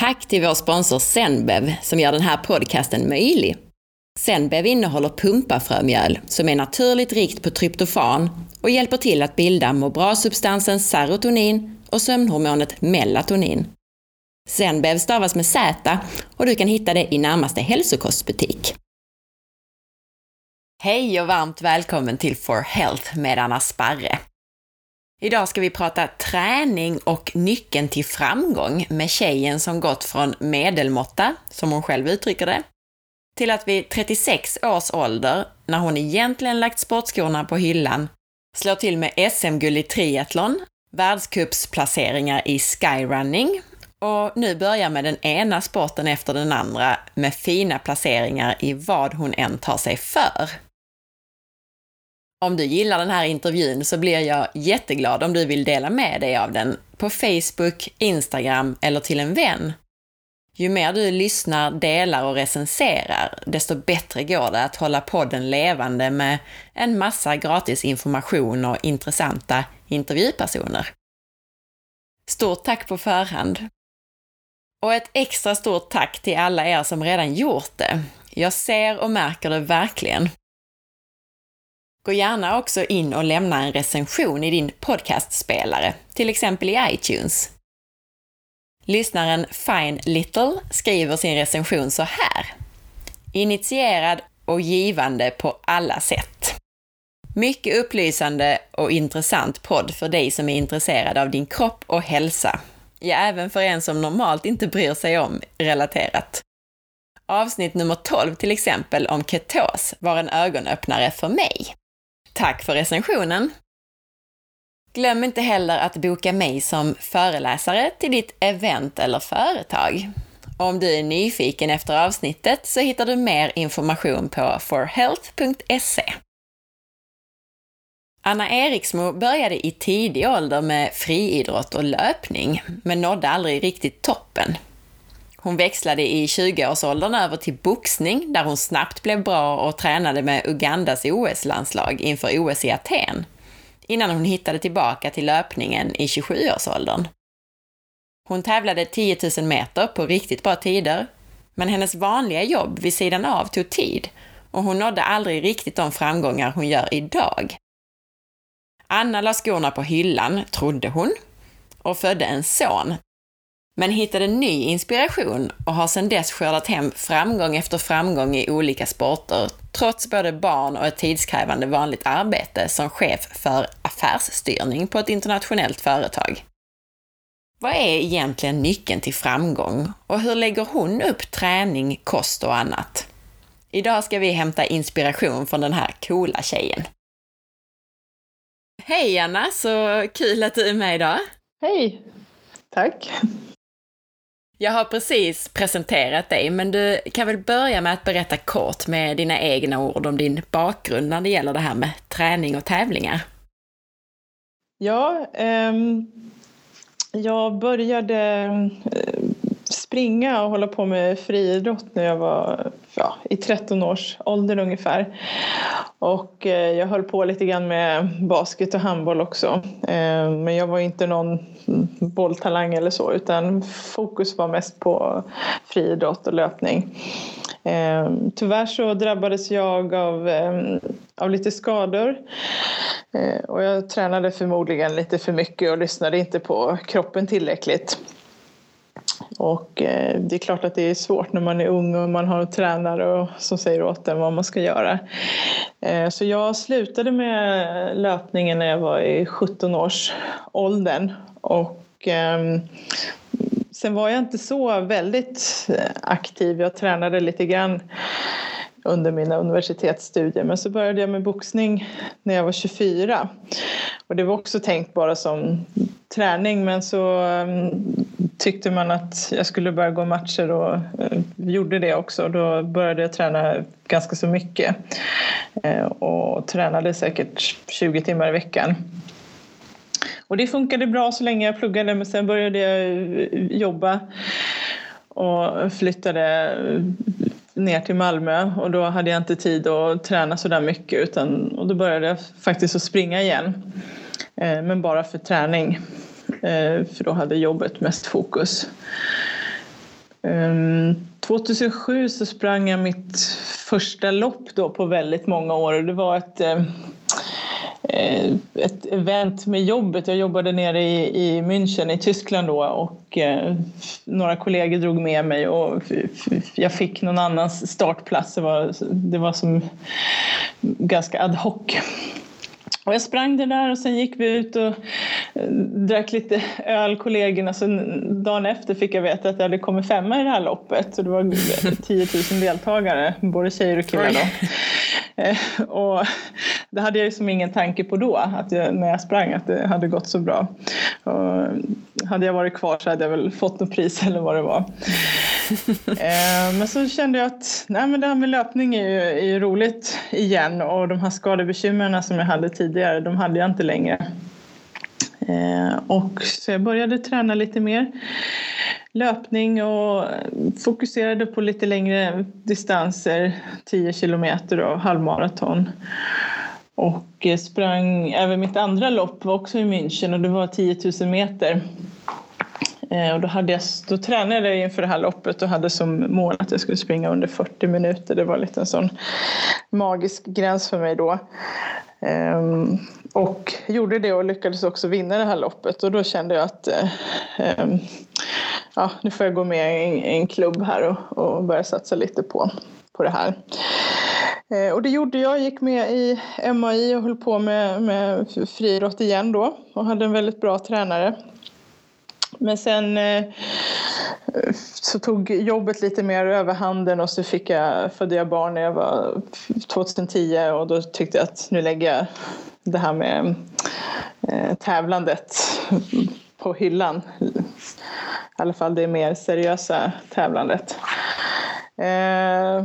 Tack till vår sponsor Zenbev som gör den här podcasten möjlig. Zenbev innehåller pumpafrömjöl som är naturligt rikt på tryptofan och hjälper till att bilda må bra-substansen serotonin och sömnhormonet melatonin. Zenbev stavas med Z och du kan hitta det i närmaste hälsokostbutik. Hej och varmt välkommen till For Health med Anna Sparre. Idag ska vi prata träning och nyckeln till framgång med tjejen som gått från medelmåtta, som hon själv uttrycker det, till att vid 36 års ålder, när hon egentligen lagt sportskorna på hyllan, slår till med SM-guld i triathlon, världscupsplaceringar i skyrunning och nu börjar med den ena sporten efter den andra med fina placeringar i vad hon än tar sig för. Om du gillar den här intervjun så blir jag jätteglad om du vill dela med dig av den på Facebook, Instagram eller till en vän. Ju mer du lyssnar, delar och recenserar, desto bättre går det att hålla podden levande med en massa gratis information och intressanta intervjupersoner. Stort tack på förhand! Och ett extra stort tack till alla er som redan gjort det. Jag ser och märker det verkligen. Gå gärna också in och lämna en recension i din podcastspelare, till exempel i iTunes. Lyssnaren Fine Little skriver sin recension så här. Initierad och givande på alla sätt. Mycket upplysande och intressant podd för dig som är intresserad av din kropp och hälsa. Ja, även för en som normalt inte bryr sig om relaterat. Avsnitt nummer 12 till exempel om ketos var en ögonöppnare för mig. Tack för recensionen! Glöm inte heller att boka mig som föreläsare till ditt event eller företag. Om du är nyfiken efter avsnittet så hittar du mer information på forhealth.se. Anna Eriksmo började i tidig ålder med friidrott och löpning, men nådde aldrig riktigt toppen. Hon växlade i 20-årsåldern över till boxning, där hon snabbt blev bra och tränade med Ugandas OS-landslag inför OS i Aten, innan hon hittade tillbaka till löpningen i 27-årsåldern. Hon tävlade 10 000 meter på riktigt bra tider, men hennes vanliga jobb vid sidan av tog tid och hon nådde aldrig riktigt de framgångar hon gör idag. Anna la skorna på hyllan, trodde hon, och födde en son men hittade ny inspiration och har sedan dess skördat hem framgång efter framgång i olika sporter, trots både barn och ett tidskrävande vanligt arbete som chef för affärsstyrning på ett internationellt företag. Vad är egentligen nyckeln till framgång och hur lägger hon upp träning, kost och annat? Idag ska vi hämta inspiration från den här coola tjejen. Hej Anna, så kul att du är med idag! Hej! Tack! Jag har precis presenterat dig, men du kan väl börja med att berätta kort med dina egna ord om din bakgrund när det gäller det här med träning och tävlingar. Ja, eh, jag började eh, springa och hålla på med friidrott när jag var ja, i 13 års ålder ungefär. Och eh, jag höll på lite grann med basket och handboll också. Eh, men jag var inte någon bolltalang eller så utan fokus var mest på friidrott och löpning. Eh, tyvärr så drabbades jag av, eh, av lite skador eh, och jag tränade förmodligen lite för mycket och lyssnade inte på kroppen tillräckligt. Och eh, det är klart att det är svårt när man är ung och man har tränare som säger åt en vad man ska göra. Eh, så jag slutade med löpningen när jag var i 17 års åldern och ehm, sen var jag inte så väldigt eh, aktiv. Jag tränade lite grann under mina universitetsstudier. Men så började jag med boxning när jag var 24. Och det var också tänkt bara som träning men så um, tyckte man att jag skulle börja gå matcher och uh, gjorde det också. Då började jag träna ganska så mycket uh, och tränade säkert 20 timmar i veckan. Och det funkade bra så länge jag pluggade men sen började jag eh, jobba och flyttade ner till Malmö och då hade jag inte tid att träna så där mycket utan, och då började jag faktiskt att springa igen. Eh, men bara för träning. Eh, för då hade jobbet mest fokus. Eh, 2007 så sprang jag mitt första lopp då på väldigt många år. och Det var ett Eh, ett event med jobbet. Jag jobbade nere i, i München i Tyskland då och eh, några kollegor drog med mig och jag fick någon annans startplats. Det var, det var som ganska ad hoc. Och jag sprang det där och sen gick vi ut och eh, drack lite öl, kollegorna. Så dagen efter fick jag veta att jag hade kommit femma i det här loppet. Så det var 10 000 deltagare, både tjejer och killar. Då. Eh, och det hade jag ju som ingen tanke på då, att jag, när jag sprang, att det hade gått så bra. Och hade jag varit kvar så hade jag väl fått något pris eller vad det var. Eh, men så kände jag att nej, men det här med löpning är ju, är ju roligt igen och de här skadebekymren som jag hade tidigare, de hade jag inte längre. Eh, och så jag började träna lite mer löpning och fokuserade på lite längre distanser, 10 kilometer och halvmaraton. Och eh, sprang, även mitt andra lopp var också i München och det var 10 000 meter. Eh, och då, hade jag, då tränade jag inför det här loppet och hade som mål att jag skulle springa under 40 minuter. Det var lite en sån magisk gräns för mig då. Um, och gjorde det och lyckades också vinna det här loppet. Och då kände jag att eh, ehm, ja, nu får jag gå med i en, en klubb här och, och, börja satsa lite på, på det här. Eh, och det gjorde jag, gick med i MAI och höll på med, med friidrott igen då och hade en väldigt bra tränare men sen eh, så tog jobbet lite mer överhanden och så fick jag, födde jag barn när jag var 2010 och då tyckte jag att nu lägger jag det här med eh, tävlandet på hyllan. I alla fall det mer seriösa tävlandet. Eh,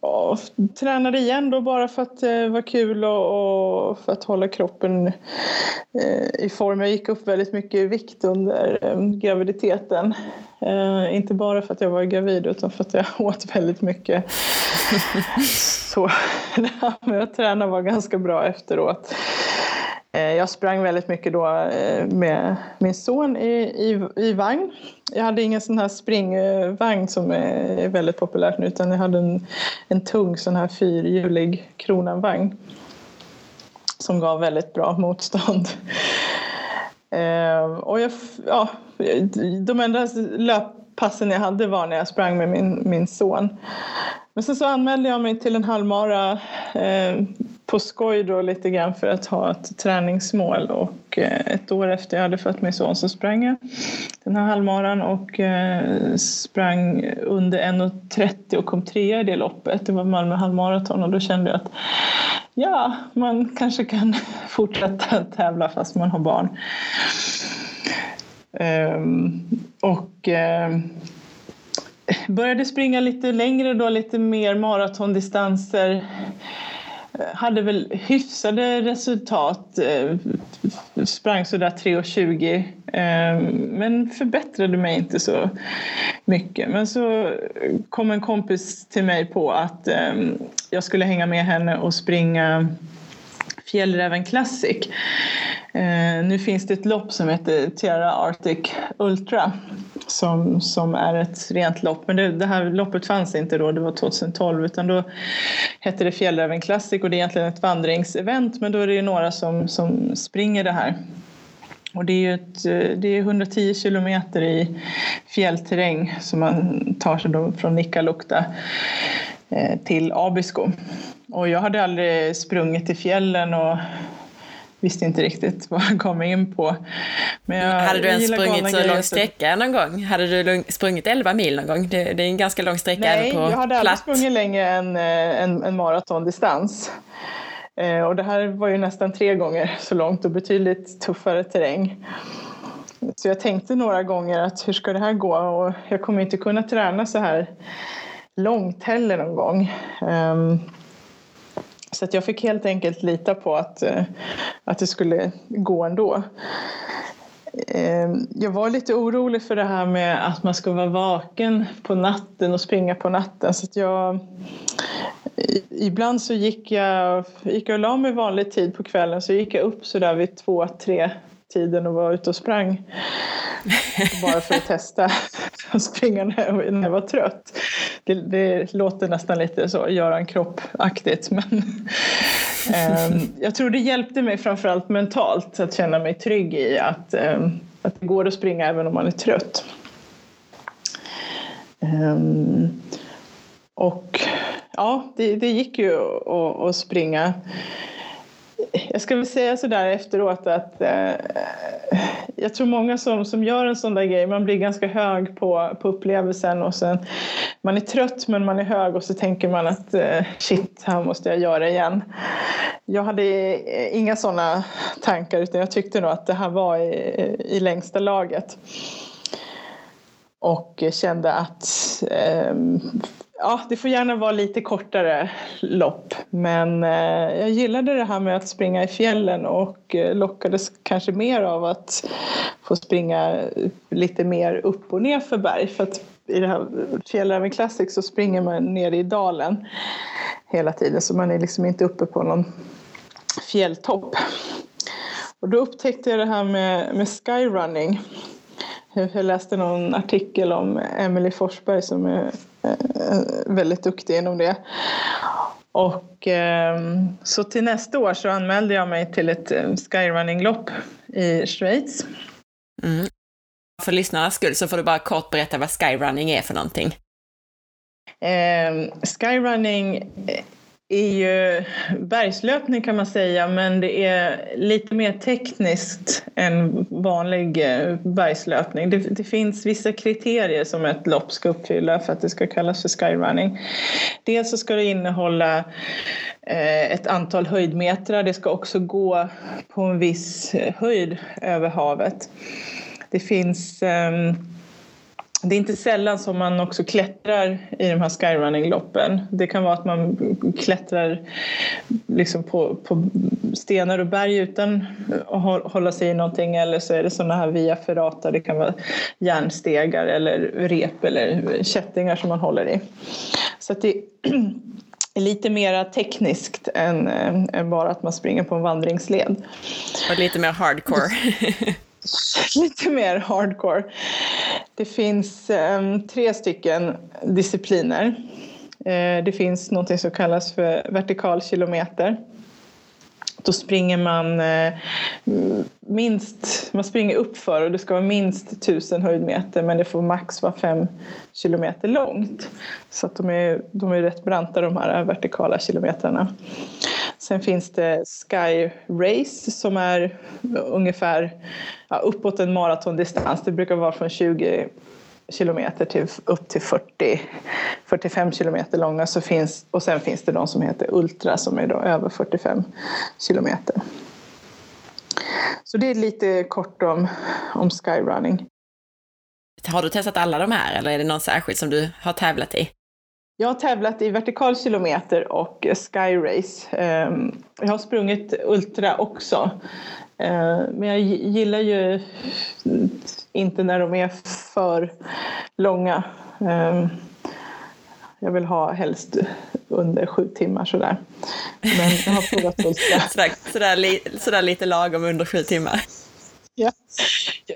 och tränade igen då bara för att det var kul och, och för att hålla kroppen eh, i form. Jag gick upp väldigt mycket i vikt under eh, graviditeten. Eh, inte bara för att jag var gravid utan för att jag åt väldigt mycket. Så det här med att träna var ganska bra efteråt. Eh, jag sprang väldigt mycket då eh, med min son i, i, i vagn. Jag hade ingen sån här springvagn som är väldigt populärt nu utan jag hade en, en tung sån här fyrhjulig kronanvagn som gav väldigt bra motstånd. Eh, och jag, ja, de enda löppassen jag hade var när jag sprang med min, min son. Men sen så anmälde jag mig till en halvmara eh, på skoj då lite grann för att ha ett träningsmål och eh, ett år efter jag hade fött min son så sprang jag den här halvmaran och eh, sprang under 1.30 och kom trea i det loppet. Det var Malmö halvmaraton och då kände jag att ja, man kanske kan fortsätta tävla fast man har barn. Ehm, och ehm, började springa lite längre då, lite mer maratondistanser. Eh, hade väl hyfsade resultat. Eh, sprang sådär 3.20 eh, men förbättrade mig inte så mycket. Men så kom en kompis till mig på att jag skulle hänga med henne och springa Fjällräven Classic. Eh, nu finns det ett lopp som heter Tierra Arctic Ultra som, som är ett rent lopp. Men det, det, här loppet fanns inte då, det var 2012, utan då hette det Fjällräven Classic och det är egentligen ett vandringsevent, men då är det ju några som, som springer det här. Och det är ju ett, eh, det är 110 kilometer i fjällterräng som man tar sig då från Nikkaluokta eh, till Abisko. Och jag hade aldrig sprungit i fjällen och visste inte riktigt vad jag gav mig in på. Men jag, hade du ens sprungit så lång sträcka någon gång? Hade du sprungit 11 mil någon gång? Det, det är en ganska lång sträcka Nej, på jag hade aldrig sprungit längre än eh, en, en maratondistans. Eh, och det här var ju nästan tre gånger så långt och betydligt tuffare terräng. Så jag tänkte några gånger att hur ska det här gå? Och jag kommer inte kunna träna så här långt heller någon gång. Um, så att jag fick helt enkelt lita på att, eh, att det skulle gå ändå. Ehm, jag var lite orolig för det här med att man ska vara vaken på natten och springa på natten. Så att jag, ibland så gick jag, gick jag och la mig vanlig tid på kvällen så gick jag upp så där vid två, tre tiden och var ute och sprang. Bara för att testa. att springa när jag var trött. Det, det låter nästan lite så Göran Kropp-aktigt men um, jag tror det hjälpte mig framförallt mentalt att känna mig trygg i att, um, att det går att springa även om man är trött. Um, och ja, det, det gick ju att, att springa jag ska väl säga sådär efteråt att eh, jag tror många som, som gör en sån där grej, man blir ganska hög på, på upplevelsen och sen man är trött men man är hög och så tänker man att eh, shit, här måste jag göra igen. Jag hade eh, inga sådana tankar utan jag tyckte nog att det här var i, i längsta laget. Och kände att eh, Ja, det får gärna vara lite kortare lopp. Men eh, jag gillade det här med att springa i fjällen och eh, lockades kanske mer av att få springa lite mer upp och ner för berg. För att i det här Fjällräven Classic så springer man ner i dalen hela tiden så man är liksom inte uppe på någon fjälltopp. Och då upptäckte jag det här med, med skyrunning. Jag läste någon artikel om Emily Forsberg som är väldigt duktig inom det. Och ehm, så till nästa år så anmälde jag mig till ett eh, skyrunning-lopp i Schweiz. Mm. För lyssnarnas skull så får du bara kort berätta vad skyrunning är för någonting. Eh, skyrunning är ju bergslöpning kan man säga men det är lite mer tekniskt än vanlig eh, bergslöpning. Det, det, finns vissa kriterier som ett lopp ska uppfylla för att det ska kallas för skyrunning. Dels så ska det innehålla eh, ett antal höjdmetrar. Det ska också gå på en viss eh, höjd över havet. Det finns um, det är inte sällan som man också klättrar i de här skyrunning-loppen. Det kan vara att man klättrar liksom på, på stenar och berg utan att hålla sig i någonting eller så är det sådana här via ferrata, det kan vara järnstegar eller rep eller kättingar som man håller i. Så det är lite mer tekniskt än, än bara att man springer på en vandringsled. Och lite mer hardcore. lite mer hardcore. Det finns um, tre stycken discipliner. Uh, det finns något som kallas för vertikal kilometer. Då springer man uh, minst, man springer uppför och det ska vara minst 1000 höjdmeter men det får max vara 5 kilometer långt. Så att de är, de är rätt branta de här vertikala kilometrarna. Sen finns det Sky Race som är ungefär ja, uppåt en maratondistans. Det brukar vara från 20 kilometer till upp till 40, 45 kilometer långa. Så finns, och sen finns det de som heter Ultra som är då över 45 kilometer. Så det är lite kort om, om skyrunning. Har du testat alla de här eller är det någon särskild som du har tävlat i? Jag har tävlat i vertikal kilometer och skyrace. Ehm, jag har sprungit ultra också. Ehm, men jag gillar ju inte när de är för långa. Ehm, jag vill ha helst under sju timmar sådär. Men jag har provat ultra. sådär, sådär, sådär lite lagom under sju timmar. Ja.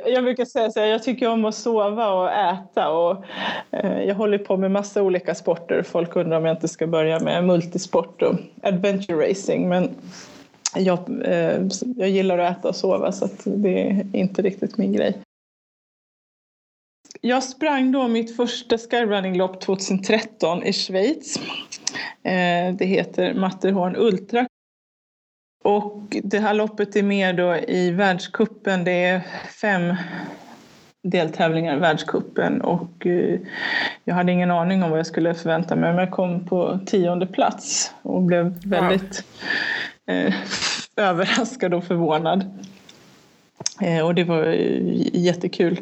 Jag brukar säga så här, jag tycker om att sova och äta och eh, jag håller på med massa olika sporter. Folk undrar om jag inte ska börja med multisport och adventure racing men jag, eh, jag gillar att äta och sova så det är inte riktigt min grej. Jag sprang då mitt första skyrunning-lopp 2013 i Schweiz. Eh, det heter Matterhorn Ultra och det här loppet är med då i världskuppen. Det är fem deltävlingar i världskuppen och eh, jag hade ingen aning om vad jag skulle förvänta mig men jag kom på tionde plats och blev väldigt wow. eh, överraskad och förvånad. Eh, och det var jättekul.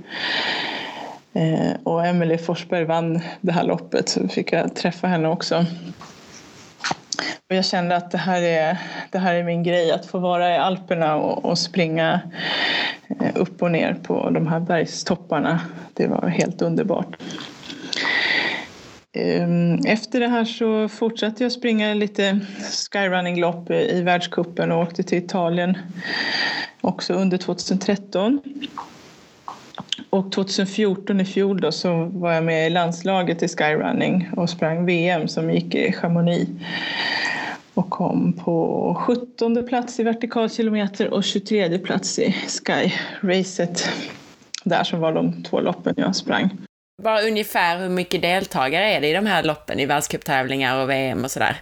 Eh, och Emelie Forsberg vann det här loppet så fick jag träffa henne också. Och jag kände att det här, är, det här är min grej, att få vara i Alperna och, och springa eh, upp och ner på de här bergstopparna. Det var helt underbart. Ehm, efter det här så fortsatte jag springa lite skyrunning-lopp i världskuppen och åkte till Italien också under 2013 och 2014 i fjol då, så var jag med i landslaget i skyrunning och sprang VM som gick i Chamonix och kom på 17 plats i vertikalkilometer och 23 plats i skyracet där som var de två loppen jag sprang. Bara ungefär hur mycket deltagare är det i de här loppen, i världscuptävlingar och VM och sådär?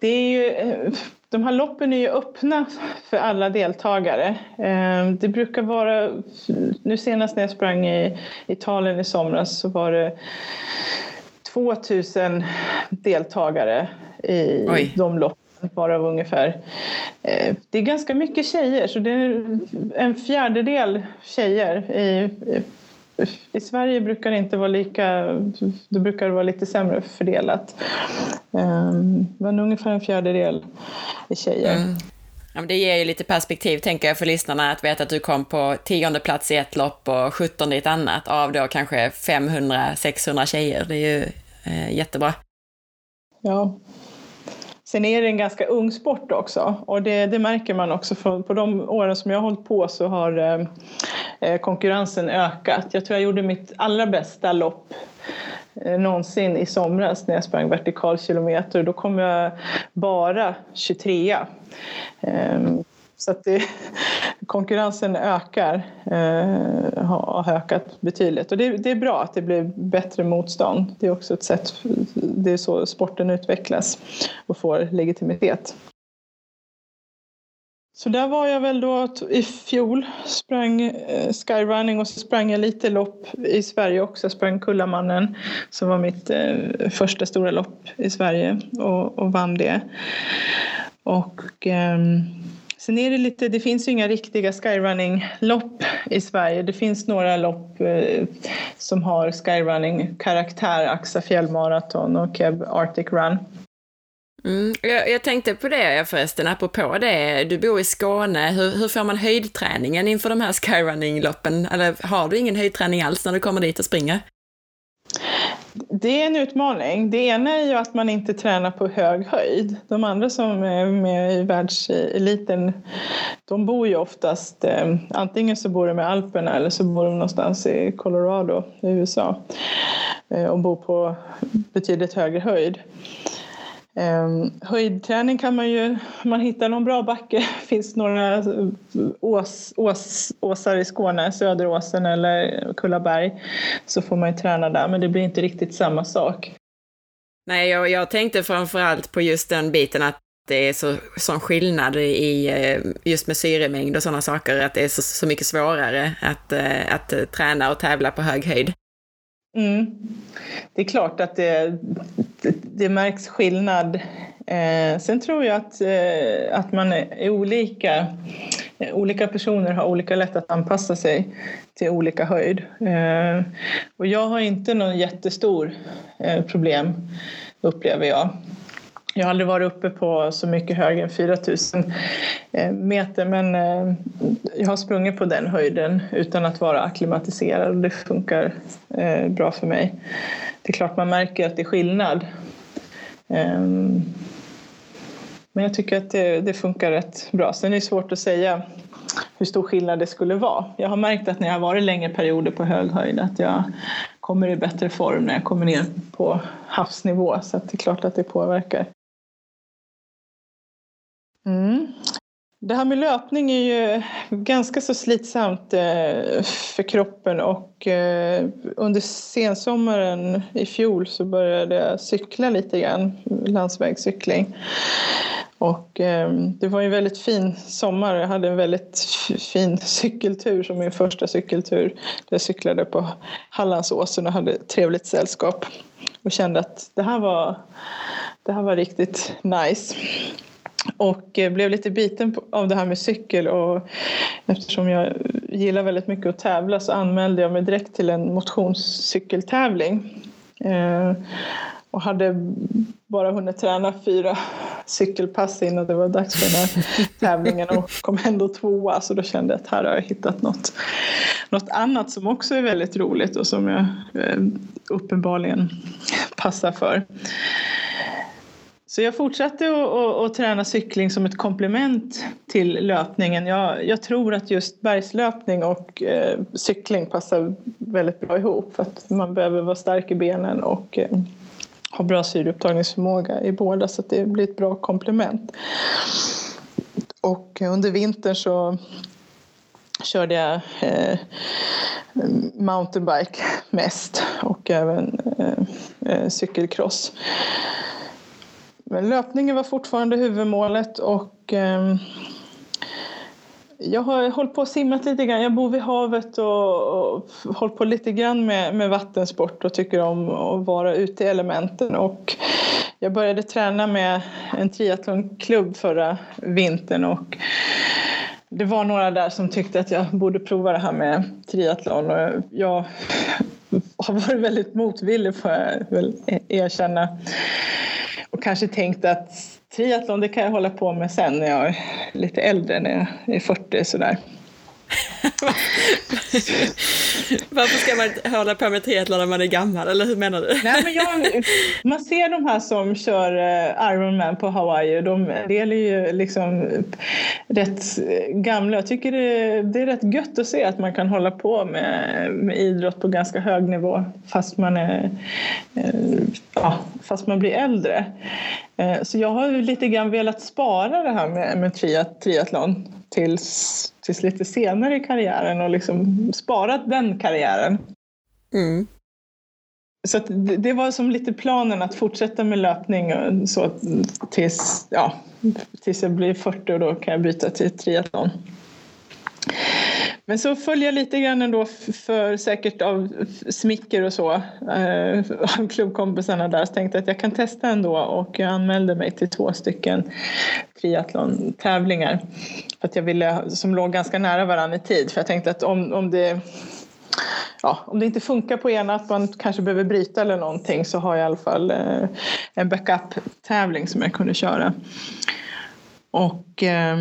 Det är ju, eh, de här loppen är ju öppna för alla deltagare. Eh, det brukar vara, nu senast när jag sprang i Italien i somras så var det 2000 deltagare i Oj. de loppen, varav ungefär... Eh, det är ganska mycket tjejer, så det är en fjärdedel tjejer i i Sverige brukar det inte vara lika, då brukar det vara lite sämre fördelat. Ehm, men ungefär en fjärdedel är tjejer. Mm. Ja, det ger ju lite perspektiv, tänker jag, för lyssnarna att veta att du kom på tionde plats i ett lopp och sjuttonde i ett annat, av då kanske 500-600 tjejer. Det är ju eh, jättebra. Ja, Sen är det en ganska ung sport också och det, det märker man också. För på de åren som jag har hållit på så har eh, eh konkurrensen ökat. Jag tror jag gjorde mitt allra bästa lopp eh, någonsin i somras när jag sprang vertikal kilometer. Då kom jag bara 23. Ehm, så att det, konkurrensen ökar, eh, har ökat betydligt. Och det, det, är bra att det blir bättre motstånd. Det är också ett sätt, det är så sporten utvecklas och får legitimitet. Så där var jag väl då i fjol, sprang eh, skyrunning och så sprang jag lite lopp i Sverige också. Jag sprang Kullamannen som var mitt eh, första stora lopp i Sverige och, och vann det. Och eh, Sen är det lite, det finns ju inga riktiga skyrunning-lopp i Sverige. Det finns några lopp eh, som har skyrunning-karaktär, Axa fjällmaraton och Keb Arctic Run. Mm, jag, jag, tänkte på det förresten, apropå det. Du bor i Skåne. Hur, hur får man höjdträningen inför de här skyrunning-loppen? Eller har du ingen höjdträning alls när du kommer dit och springer? Det är en utmaning. Det ena är ju att man inte tränar på hög höjd. De andra som är med i världseliten, de bor ju oftast, eh, antingen så bor de i Alperna eller så bor de någonstans i Colorado i USA eh, och bor på betydligt högre höjd. Um, höjdträning kan man ju, om man hittar någon bra backe, finns några eh, ås, ås, åsar i Skåne, Söderåsen eller Kullaberg, så får man ju träna där, men det blir inte riktigt samma sak. Nej, jag, jag tänkte framförallt på just den biten att det är så, sån skillnad i, eh, just med syremängd och sådana saker, att det är så, så mycket svårare att, eh, att träna och tävla på hög höjd. Mm. Det är klart att det, det, det märks skillnad. Eh, sen tror jag att, eh, att man är olika. Eh, olika personer har olika lätt att anpassa sig till olika höjd. Eh, och jag har inte någon jättestor eh, problem, upplever jag. Jag har aldrig varit uppe på så mycket högre än 4000 eh, meter men eh, jag har sprungit på den höjden utan att vara akklimatiserad och det funkar eh, bra för mig. Det är klart man märker att det är skillnad. Ehm, men jag tycker att det, det funkar rätt bra. Sen är det svårt att säga hur stor skillnad det skulle vara. Jag har märkt att när jag har varit längre perioder på hög höjd att jag kommer i bättre form när jag kommer ner på havsnivå så det är klart att det påverkar. Mm. Det här med löpning är ju ganska så slitsamt eh, för kroppen och eh, under sensommaren i fjol så började jag cykla lite grann, landsvägscykling. Och eh, det var en väldigt fin sommar. Jag hade en väldigt fin cykeltur som min första cykeltur. Jag cyklade på Hallandsåsen och hade trevligt sällskap och kände att det här var, det här var riktigt nice och eh, blev lite biten av det här med cykel och eftersom jag gillar väldigt mycket att tävla så anmälde jag mig direkt till en motionscykeltävling eh, och hade bara hunnit träna fyra cykelpass innan det var dags för den här tävlingen och kom ändå tvåa så då kände jag att här har jag hittat något, något annat som också är väldigt roligt och som jag eh, uppenbarligen passar för. Så jag fortsatte att träna cykling som ett komplement till löpningen. Jag, jag tror att just bergslöpning och eh, cykling passar väldigt bra ihop för att man behöver vara stark i benen och eh, ha bra syreupptagningsförmåga i båda så att det blir ett bra komplement. Och under vintern så körde jag eh, mountainbike mest och även eh, eh cykelcross. Men löpningen var fortfarande huvudmålet och eh, jag har hållit på och simmat lite grann. Jag bor vid havet och, och hållit på lite grann med, med vattensport och tycker om att vara ute i elementen. Och jag började träna med en triathlonklubb förra vintern och det var några där som tyckte att jag borde prova det här med triathlon och jag har varit väldigt motvillig får jag väl erkänna. Och kanske tänkt att triathlon det kan jag hålla på med sen när jag är lite äldre, när jag är 40 sådär. Varför ska man hålla på med triathlon när man är gammal, eller hur menar du? Nej, men jag, man ser de här som kör eh, Ironman på Hawaii, de det är ju liksom rätt gamla. Jag tycker det, det, är rätt gött att se att man kan hålla på med, med idrott på ganska hög nivå fast man, är, eh, ja, fast man blir äldre. Eh, så jag har lite grann velat spara det här med, med triathlon tills, tills lite senare i karriären och liksom sparat den karriären. Mm. Så det, det, var som lite planen att fortsätta med löpning och så tills, ja, tills jag blir 40 och då kan jag byta till triathlon. Men så följer jag lite grann ändå för säkert av smicker och så eh, av klubbkompisarna där. Så tänkte jag att jag kan testa ändå och jag anmälde mig till två stycken triathlon-tävlingar. För att jag ville, som låg ganska nära varandra i tid. För jag tänkte att om, om det ja, om det inte funkar på ena, att man kanske behöver bryta eller någonting så har jag i alla fall eh, en backup-tävling som jag kunde köra. Och eh,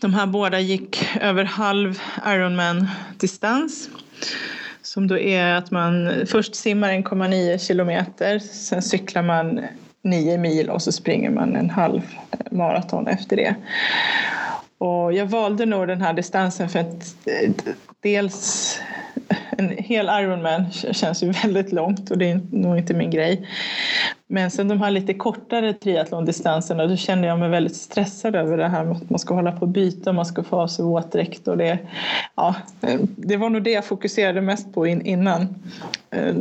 de här båda gick över halv Ironman-distans. Som då är att man först simmar 1,9 kilometer, sen cyklar man 9 mil och så springer man en halv eh, maraton efter det. Och jag valde nog den här distansen för att eh, dels en hel Ironman känns ju väldigt långt och det är nog inte min grej. Men sen de här lite kortare triathlondistanserna då kände jag mig väldigt stressad över det här med att man ska hålla på och byta, man ska få av sig våtdräkt och det, ja, eh, det var nog det jag fokuserade mest på innan eh,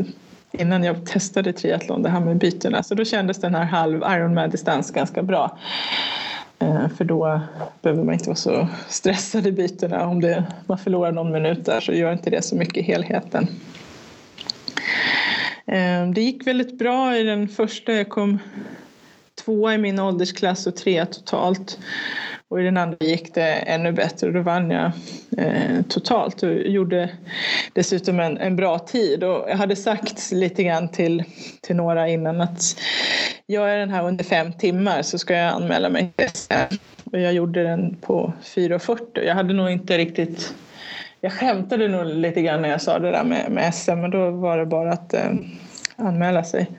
innan jag testade triathlon, det här med bytena. Så då kändes den här halv Ironman-distans ganska bra. Eh, för då behöver man inte vara så stressad i bytena. Om det, man förlorar någon minut där så gör inte det så mycket i helheten. Eh, det gick väldigt bra i den första. Jag kom tvåa i min åldersklass och trea totalt. Och i den andra gick det ännu bättre och då vann jag eh, totalt och gjorde dessutom en, en bra tid. Och jag hade sagt lite grann till, till några innan att gör jag den här under fem timmar så ska jag anmäla mig till SM. Och jag gjorde den på 4.40. Jag hade nog inte riktigt jag skämtade nog lite grann när jag sa det där med, med SM men då var det bara att eh, anmäla sig.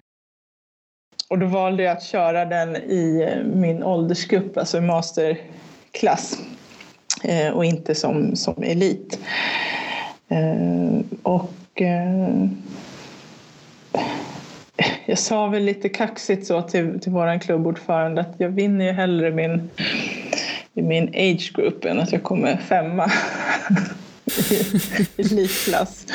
Och då valde jag att köra den i eh, min åldersgrupp, alltså i masterklass eh, och inte som, som elit. Eh, och eh, jag sa väl lite kaxigt så till, till vår klubbordförande att jag vinner ju hellre min, i min age group än att jag kommer femma elitklass.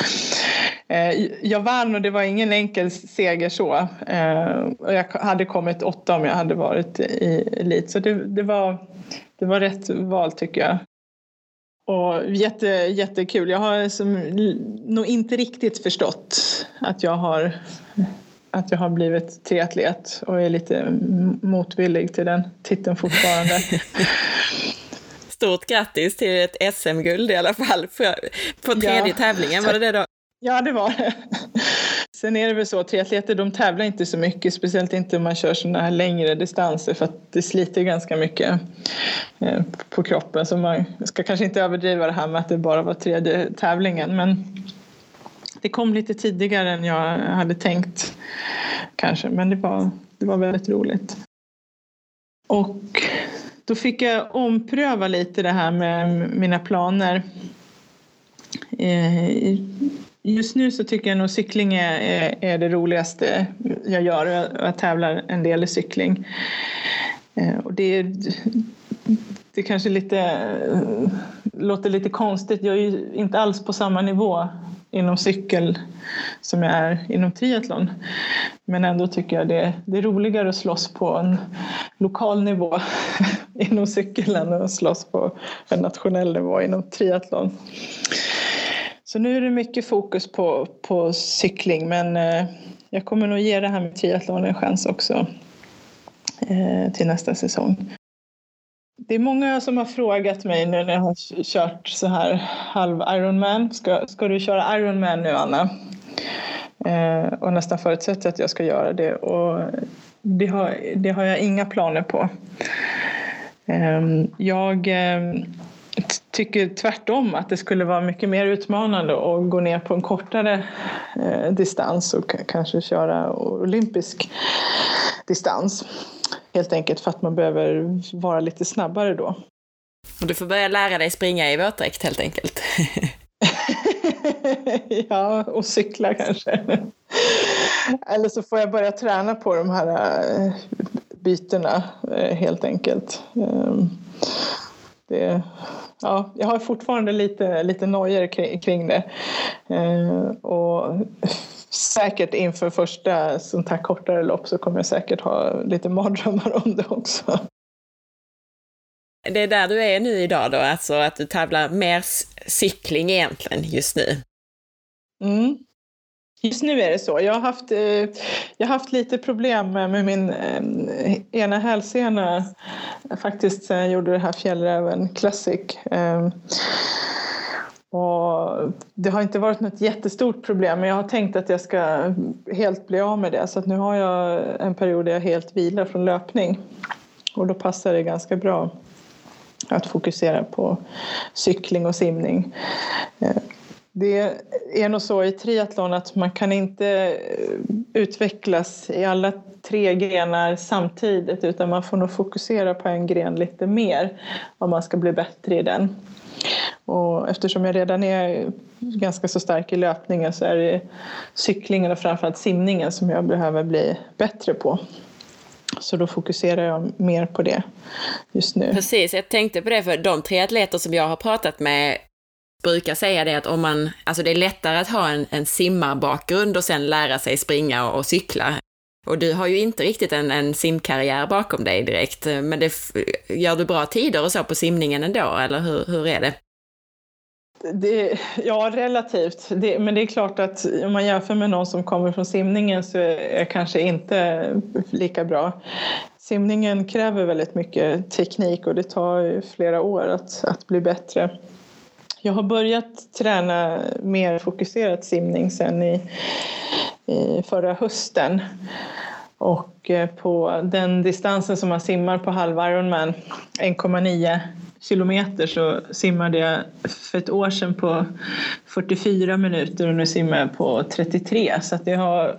Eh, jag vann och det var ingen enkel seger så. Eh, jag hade kommit åtta om jag hade varit i elit. Så det, det, var, det var rätt val tycker jag. Och jätte, jättekul. Jag har som, nog inte riktigt förstått att jag har att jag har blivit triatlet och är lite motvillig till den titeln fortfarande. Stort grattis till ett SM-guld i alla fall på tredje ja. tävlingen, var det det då? Ja, det var det. Sen är det väl så att triatleter de tävlar inte så mycket, speciellt inte om man kör sådana här längre distanser för att det sliter ganska mycket eh, på kroppen. Så man ska kanske inte överdriva det här med att det bara var tredje tävlingen. Men det kom lite tidigare än jag hade tänkt kanske. Men det var, det var väldigt roligt. Och då fick jag ompröva lite det här med mina planer. Eh, just nu så tycker jag nog cykling är, är det roligaste jag gör. och Jag tävlar en del i cykling. Eh, och det är, det kanske lite, eh, låter lite konstigt. Jag är ju inte alls på samma nivå inom cykel som jag är inom triathlon. Men ändå tycker jag det, det är roligare att slåss på en lokal nivå inom cykel än att slåss på en nationell nivå inom triathlon. Så nu är det mycket fokus på, på cykling men eh, jag kommer nog ge det här med triathlon en chans också eh, till nästa säsong. Det är många som har frågat mig nu när jag har kört så här halv Ironman. Ska, ska du köra Ironman nu Anna? Eh, och nästan förutsätter att jag ska göra det. Och det har, det har jag inga planer på. Eh, jag eh, tycker tvärtom att det skulle vara mycket mer utmanande att gå ner på en kortare eh, distans och kanske köra olympisk distans. Helt enkelt för att man behöver vara lite snabbare då. Och du får börja lära dig springa i våtdräkt helt enkelt. ja, och cykla kanske. Eller så får jag börja träna på de här eh, bytena eh, helt enkelt. Ehm, det, ja, jag har fortfarande lite, lite nojor kring det. Ehm, och säkert inför första sånt här kortare lopp så kommer jag säkert ha lite mardrömmar om det också. Det är där du är nu idag då, alltså att du tävlar mer cykling egentligen just nu? Mm. Just nu är det så. Jag har haft, eh, jag har haft lite problem med min eh, ena hälsena faktiskt sen jag gjorde det här Fjällräven Classic. Och det har inte varit något jättestort problem men jag har tänkt att jag ska helt bli av med det så att nu har jag en period där jag helt vilar från löpning och då passar det ganska bra att fokusera på cykling och simning. Eh, det är nog så i triathlon att man kan inte eh, utvecklas i alla tre grenar samtidigt utan man får nog fokusera på en gren lite mer om man ska bli bättre i den. Och eftersom jag redan är ganska så stark i löpningen så är det cyklingen och framförallt simningen som jag behöver bli bättre på. Så då fokuserar jag mer på det just nu. Precis, jag tänkte på det för de tre atleter som jag har pratat med brukar säga det att om man, alltså det är lättare att ha en, en simmarbakgrund och sen lära sig springa och, och cykla. Och du har ju inte riktigt en, en simkarriär bakom dig direkt, eh, men det, gör du bra tider och så på simningen ändå, eller hur, hur är det? Det, ja, relativt. Det, men det är klart att om man jämför med någon som kommer från simningen så är jag kanske inte lika bra. Simningen kräver väldigt mycket teknik och det tar flera år att, att bli bättre. Jag har börjat träna mer fokuserat simning sen i, i förra hösten. Och eh, på den distansen som man simmar på halv Ironman, 1,9 kilometer, så simmade jag för ett år sedan på 44 minuter och nu simmar jag på 33. Så att det har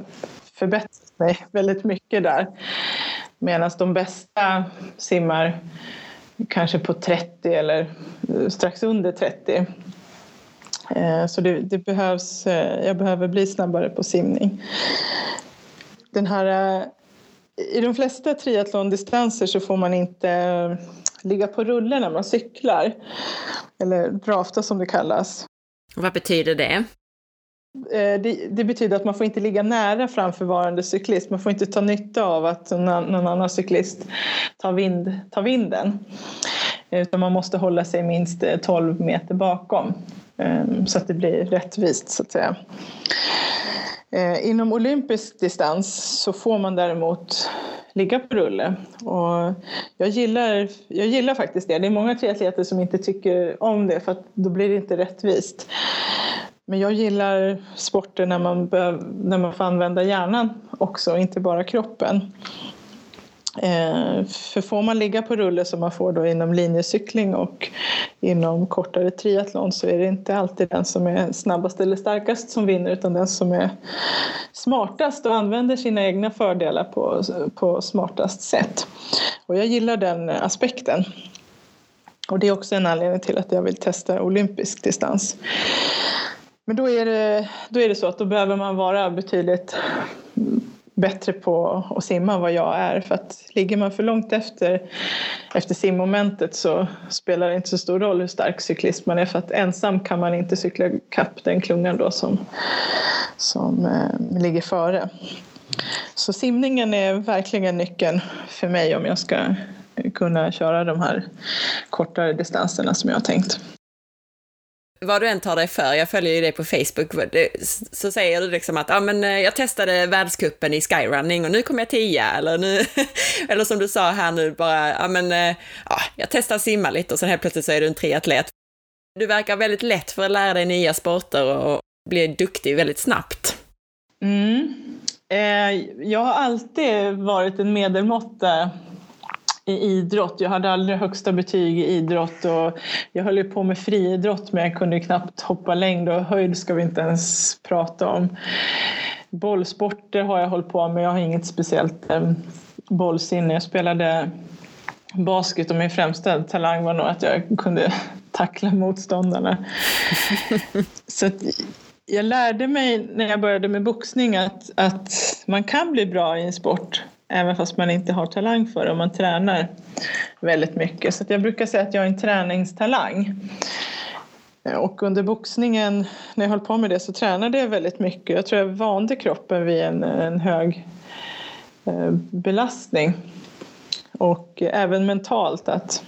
förbättrat mig väldigt mycket där. Medan de bästa simmar kanske på 30 eller eh, strax under 30. Eh, så det, det, behövs, eh, jag behöver bli snabbare på simning. Den här, I de flesta triathlondistanser så får man inte ligga på rulle när man cyklar. Eller drafta som det kallas. Vad betyder det? Eh, det, det, betyder att man får inte ligga nära framförvarande cyklist. Man får inte ta nytta av att någon annan cyklist tar, vind, tar vinden. Utan man måste hålla sig minst eh, 12 meter bakom. Ehm, så att det blir rättvist så att säga. Eh, inom olympisk distans så får man däremot ligga på rulle. Och jag, gillar, jag gillar faktiskt det. Det är många triatleter som inte tycker om det för att då blir det inte rättvist. Men jag gillar sporter när man, när man får använda hjärnan också, inte bara kroppen. Eh, för får man ligga på rulle som man får då inom linjecykling och inom kortare triathlon så är det inte alltid den som är snabbast eller starkast som vinner utan den som är smartast och använder sina egna fördelar på, på smartast sätt. Och jag gillar den aspekten. Och det är också en anledning till att jag vill testa olympisk distans. Men då är det, då är det så att då behöver man vara betydligt bättre på att simma än vad jag är. För att ligger man för långt efter, efter simmomentet så spelar det inte så stor roll hur stark cyklist man är för att ensam kan man inte cykla kapp den klungan då som, som eh, ligger före. Så simningen är verkligen nyckeln för mig om jag ska kunna köra de här kortare distanserna som jag har tänkt vad du än tar dig för, jag följer ju dig på Facebook, så säger du liksom att ah, men eh, jag testade världskuppen i skyrunning och nu kom jag tia, eller, nu, eller som du sa här nu bara, ah, men ah, jag testar simma lite och sen helt plötsligt så är du en triatlet. Du verkar väldigt lätt för att lära dig nya sporter och bli duktig väldigt snabbt. Mm. Eh, jag har alltid varit en medelmåtta i idrott. Jag hade aldrig högsta betyg i idrott och jag höll ju på med friidrott men jag kunde knappt hoppa längd och höjd ska vi inte ens prata om. Bollsporter har jag hållit på med, jag har inget speciellt eh, bollsinne. Jag spelade basket och min främsta talang var nog att jag kunde tackla motståndarna. Så jag lärde mig när jag började med boxning att, att man kan bli bra i en sport även fast man inte har talang för det och man tränar väldigt mycket. Så jag brukar säga att jag är en träningstalang. Och under boxningen, när jag höll på med det, så tränade jag väldigt mycket. Jag tror jag vande kroppen vid en, en hög eh, belastning. Och även mentalt att,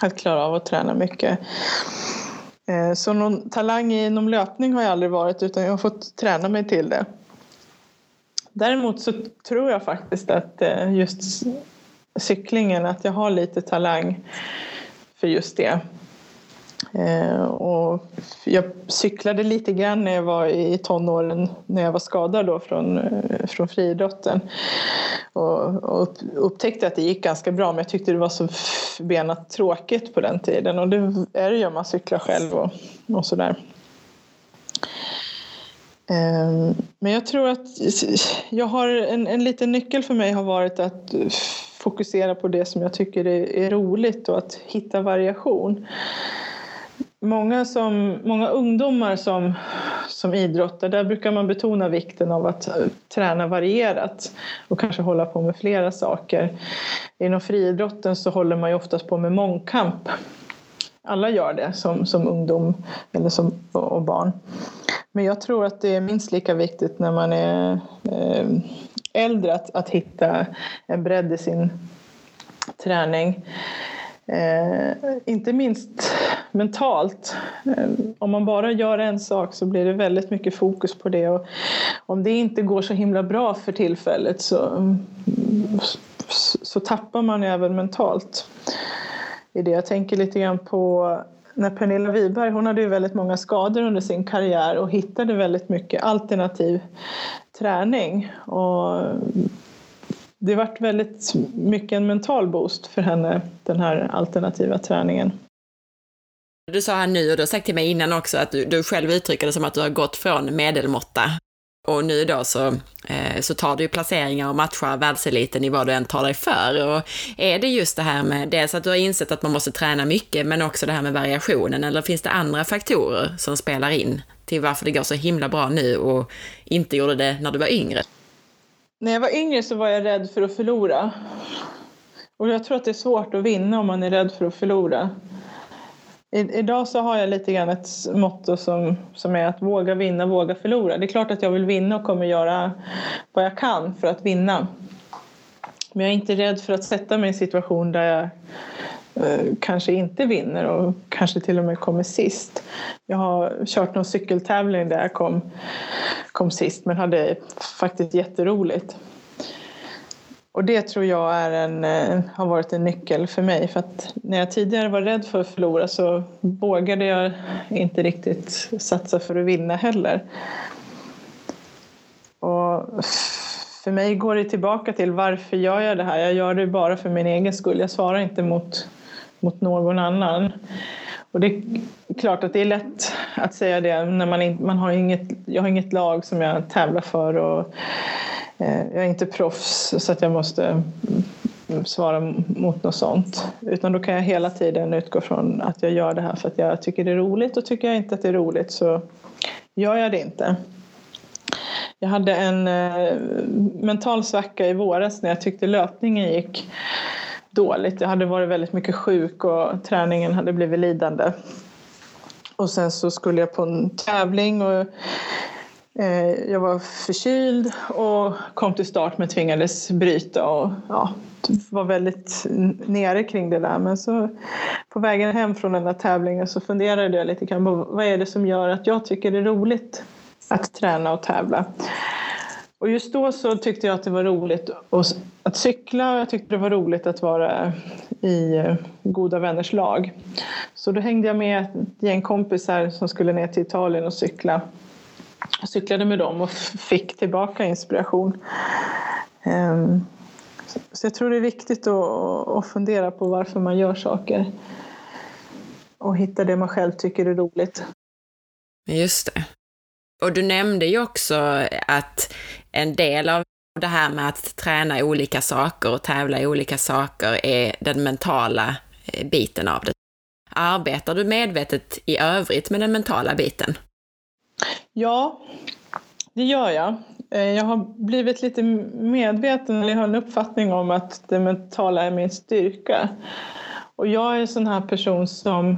att klara av att träna mycket. Eh, så någon talang inom löpning har jag aldrig varit utan jag har fått träna mig till det. Däremot så tror jag faktiskt att eh, just cyklingen, att jag har lite talang för just det. Eh, och jag cyklade lite grann när jag var i tonåren, när jag var skadad då från, eh, från friidrotten. Och, och upptäckte att det gick ganska bra, men jag tyckte det var så förbenat tråkigt på den tiden. Och det är det ju om man cyklar själv och, och sådär. Ehm, men jag tror att jag har en, en liten nyckel för mig har varit att fokusera på det som jag tycker är, är roligt och att hitta variation. Många, som, många ungdomar som, som idrottar, där brukar man betona vikten av att eh, träna varierat och kanske hålla på med flera saker. Inom friidrotten så håller man ju oftast på med mångkamp. Alla gör det som, som ungdom eller som, och barn. Men jag tror att det är minst lika viktigt när man är eh, äldre att, att hitta en bredd i sin träning. Eh, inte minst mentalt. Eh, om man bara gör en sak så blir det väldigt mycket fokus på det. Och om det inte går så himla bra för tillfället så, så tappar man även mentalt i det. Jag tänker lite grann på när Pernilla Wiberg, hon hade ju väldigt många skador under sin karriär och hittade väldigt mycket alternativ träning. Och det vart väldigt mycket en mental boost för henne, den här alternativa träningen. Du sa här nu och du har sagt till mig innan också att du, du själv uttrycker det som att du har gått från medelmåtta och nu då så, eh, så tar du ju placeringar och matchar världseliten i vad du än tar dig för. Och är det just det här med, dels att du har insett att man måste träna mycket, men också det här med variationen, eller finns det andra faktorer som spelar in till varför det går så himla bra nu och inte gjorde det när du var yngre? När jag var yngre så var jag rädd för att förlora. Och jag tror att det är svårt att vinna om man är rädd för att förlora. I, idag så har jag lite grann ett motto som, som är att våga vinna, våga förlora. Det är klart att jag vill vinna och kommer göra vad jag kan för att vinna. Men jag är inte rädd för att sätta mig i en situation där jag eh, kanske inte vinner och kanske till och med kommer sist. Jag har kört någon cykeltävling där jag kom, kom sist men hade faktiskt jätteroligt. Och det tror jag är en, eh, har varit en nyckel för mig. För att när jag tidigare var rädd för att förlora så vågade jag inte riktigt satsa för att vinna heller. Och för mig går det tillbaka till varför gör jag det här? Jag gör det bara för min egen skull. Jag svarar inte mot, mot någon annan. Och det är klart att det är lätt att säga det när man, in, man har inget, jag har inget lag som jag tävlar för och Eh, jag är inte proffs så att jag måste mm, svara mot något sånt. Utan då kan jag hela tiden utgå från att jag gör det här för att jag tycker det är roligt och tycker jag inte att det är roligt så gör jag det inte. Jag hade en eh, mental svacka i våras när jag tyckte löpningen gick dåligt. Jag hade varit väldigt mycket sjuk och träningen hade blivit lidande. Och sen så skulle jag på en tävling och Eh, jag var förkyld och kom till start men tvingades bryta och ja, var väldigt nere kring det där. Men så på vägen hem från den där tävlingen så funderade jag lite grann på vad är det som gör att jag tycker det är roligt att träna och tävla. Och just då så tyckte jag att det var roligt att cykla och jag tyckte det var roligt att vara i eh, goda vänners lag. Så då hängde jag med ett gäng kompisar som skulle ner till Italien och cykla. Jag cyklade med dem och fick tillbaka inspiration. Ehm, så jag tror det är viktigt att fundera på varför man gör saker och hitta det man själv tycker är roligt. Just det. Och du nämnde ju också att en del av det här med att träna olika saker och tävla i olika saker är den mentala eh, biten av det. Arbetar du medvetet i övrigt med den mentala biten? Ja, det gör jag. Eh, jag har blivit lite medveten, eller jag har en uppfattning om att det mentala är min styrka. Och jag är en sån här person som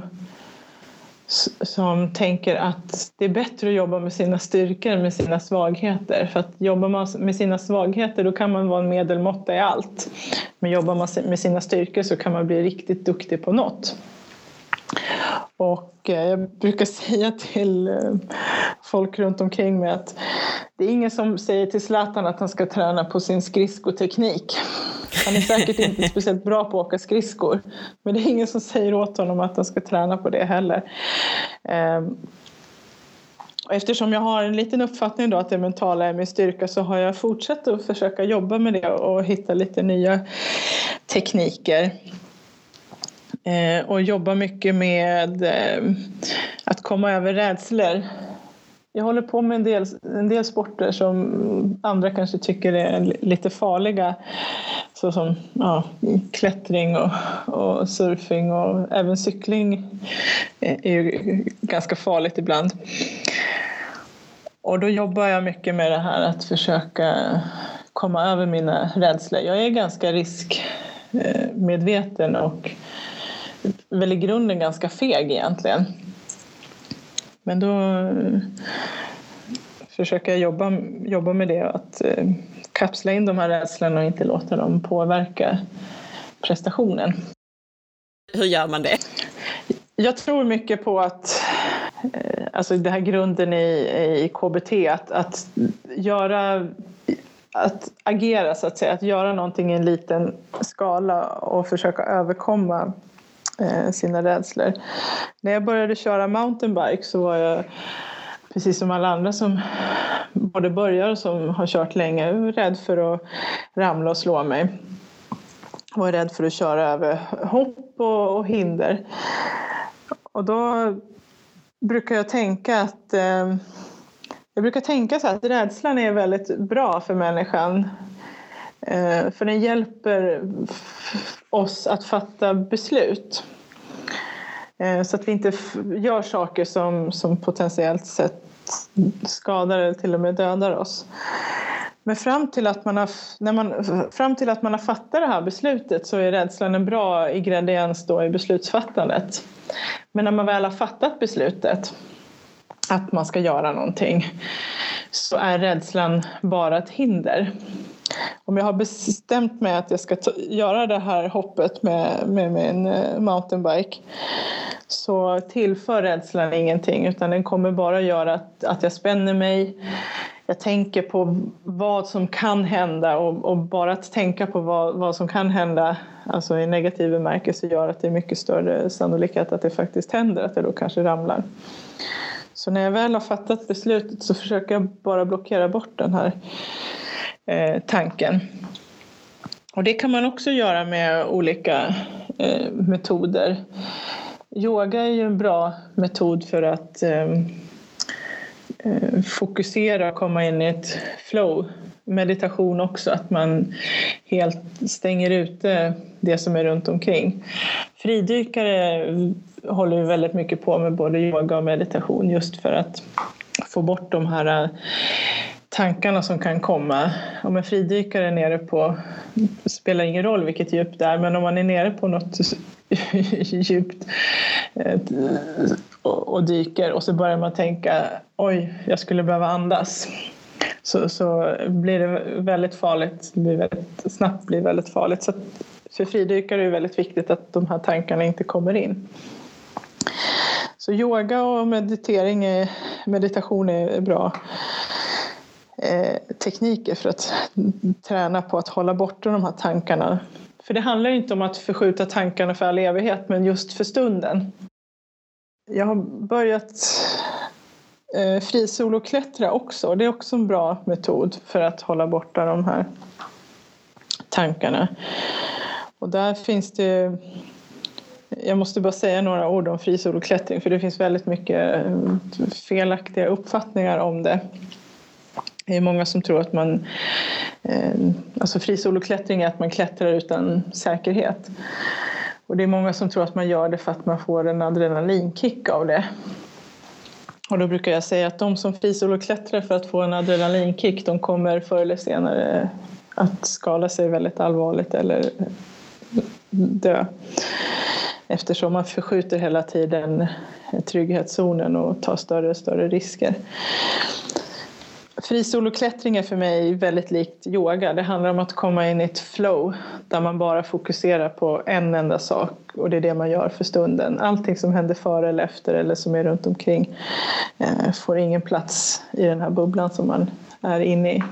som tänker att det är bättre att jobba med sina styrkor än med sina svagheter. För att jobbar man med sina svagheter då kan man vara en medelmåtta i allt. Men jobbar man med sina styrkor så kan man bli riktigt duktig på något. Och eh, jag brukar säga till eh, folk runt omkring mig att det är ingen som säger till Zlatan att han ska träna på sin skridskoteknik. Han är säkert inte speciellt bra på att åka skridskor. Men det är ingen som säger åt honom att han ska träna på det heller. Ehm, och eftersom jag har en liten uppfattning då att det mentala är min styrka så har jag fortsatt att försöka jobba med det och hitta lite nya tekniker. Eh, och jobbar mycket med eh, att komma över rädslor jag håller på med en del, en del sporter som andra kanske tycker är lite farliga. Såsom ja, klättring och, och surfing och även cykling eh, är ju ganska farligt ibland. Och då jobbar jag mycket med det här att försöka komma över mina rädslor. Jag är ganska riskmedveten och väl i grunden ganska feg egentligen. Men då eh, försöker jag jobba, jobba med det, att eh, kapsla in de här rädslorna och inte låta dem påverka prestationen. Hur gör man det? Jag tror mycket på att, eh, alltså det här grunden i, i KBT, att, att göra att agera så att säga, att göra någonting i en liten skala och försöka överkomma Eh, sina rädslor. När jag började köra mountainbike så var jag precis som alla andra som både börjar och som har kört länge rädd för att ramla och slå mig. Jag var rädd för att köra över hopp och, och hinder. Och då brukar jag tänka att eh, jag brukar tänka så här att rädslan är väldigt bra för människan. Eh, för den hjälper oss att fatta beslut. Eh, så att vi inte gör saker som, som potentiellt sett skadar eller till och med dödar oss. Men fram till, att man har, när man, fram till att man har fattat det här beslutet så är rädslan en bra ingrediens då i beslutsfattandet. Men när man väl har fattat beslutet att man ska göra någonting så är rädslan bara ett hinder om jag har bestämt mig att jag ska ta, göra det här hoppet med, med min eh, mountainbike så tillför rädslan ingenting utan den kommer bara göra att, att jag spänner mig. Jag tänker på vad som kan hända och, och bara att tänka på vad, vad som kan hända alltså i negativ bemärkelse gör att det är mycket större sannolikhet att det faktiskt händer, att jag då kanske ramlar. Så när jag väl har fattat beslutet så försöker jag bara blockera bort den här Eh, tanken. Och det kan man också göra med olika eh, metoder. Yoga är ju en bra metod för att ehm, eh, fokusera och komma in i ett flow. Meditation också, att man helt stänger ute det som är runt omkring. Fridykare håller ju väldigt mycket på med både yoga och meditation just för att få bort de här tankarna som kan komma. Om en fridykare är nere på, det spelar ingen roll vilket djup det är, men om man är nere på något djupt eh, och dyker och så börjar man tänka oj, jag skulle behöva andas. Så, så blir det väldigt farligt, det blir väldigt, snabbt blir väldigt farligt. Så för fridykare är det väldigt viktigt att de här tankarna inte kommer in. Så yoga och meditering är, meditation är bra eh, tekniker för att träna på att hålla borta de här tankarna. För det handlar inte om att förskjuta tankarna för all evighet, men just för stunden. Jag har börjat eh, frisoloklättra också. Det är också en bra metod för att hålla borta de här tankarna. Och där finns det jag måste bara säga några ord om frisoloklättring för det finns väldigt mycket eh, felaktiga uppfattningar om det. Det är många som tror att man... Eh, alltså frisoloklättring är att man klättrar utan säkerhet. Och det är många som tror att man gör det för att man får en adrenalinkick av det. Och då brukar jag säga att de som frisoloklättrar för att få en adrenalinkick de kommer förr eller senare att skada sig väldigt allvarligt eller dö. Eftersom man förskjuter hela tiden trygghetszonen och tar större och större risker. Frisoloklättring är för mig väldigt likt yoga. Det handlar om att komma in i ett flow där man bara fokuserar på en enda sak och det är det man gör för stunden. Allting som händer före eller efter eller som är runt omkring eh, får ingen plats i den här bubblan som man är inne i.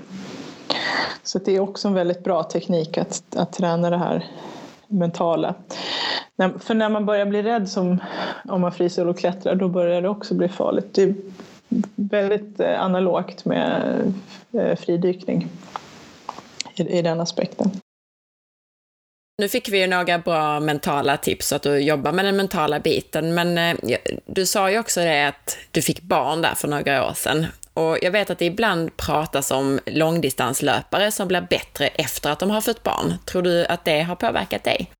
Så det är också en väldigt bra teknik att, att träna det här mentala. För när man börjar bli rädd som om man frisoloklättrar då börjar det också bli farligt. Det väldigt eh, analogt med eh, fridykning i, den aspekten. Nu fick vi ju några bra mentala tips att du jobbar med den mentala biten, men eh, du sa ju också det att du fick barn där för några år sedan. Och jag vet att det ibland pratas om långdistanslöpare som blir bättre efter att de har fått barn. Tror du att det har påverkat dig?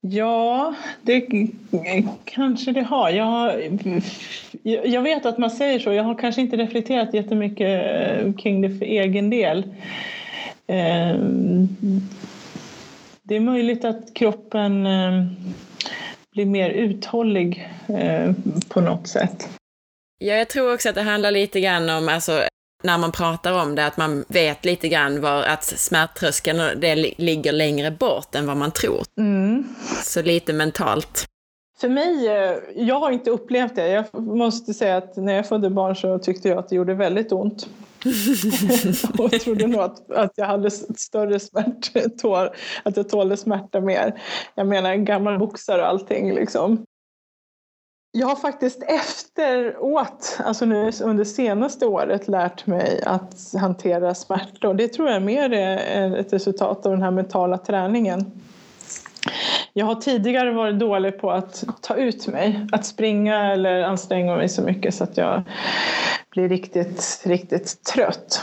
Ja, det kanske det har. Jag, jag vet att man säger så. Jag har kanske inte reflekterat jättemycket kring det för egen del. Ehm, det är möjligt att kroppen ehm, blir mer uthållig ehm, på något sätt. Ja, jag tror också att det handlar lite grann om, alltså, när man pratar om det, att man vet lite grann var att smärttröskeln det ligger längre bort än vad man tror. Mm. Så lite mentalt. För mig, eh, jag har inte upplevt det. Jag måste säga att när jag födde barn så tyckte jag att det gjorde väldigt ont. och trodde nog att, att jag hade större smärttår, att jag tålde smärta mer. Jag menar en gammal boxare och allting liksom. Jag har faktiskt efteråt, alltså nu under senaste året, lärt mig att hantera smärta. Och det tror jag mer är ett resultat av den här mentala träningen. Jag har tidigare varit dålig på att ta ut mig, att springa eller anstränga mig så mycket så att jag blir riktigt, riktigt trött.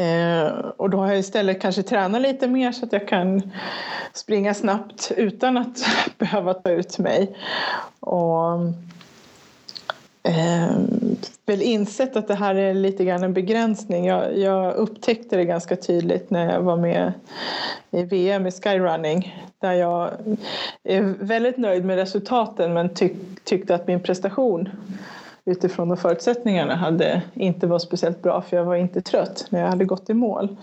Eh, och då har jag istället kanske tränat lite mer så att jag kan springa snabbt utan att behöva ta ut mig. Och eh, väl insett att det här är lite grann en begränsning. Jag, jag, upptäckte det ganska tydligt när jag var med i VM i skyrunning där jag är väldigt nöjd med resultaten men tyck, tyckte att min prestation utifrån de förutsättningarna hade inte var speciellt bra för jag var inte trött när jag hade gått i mål.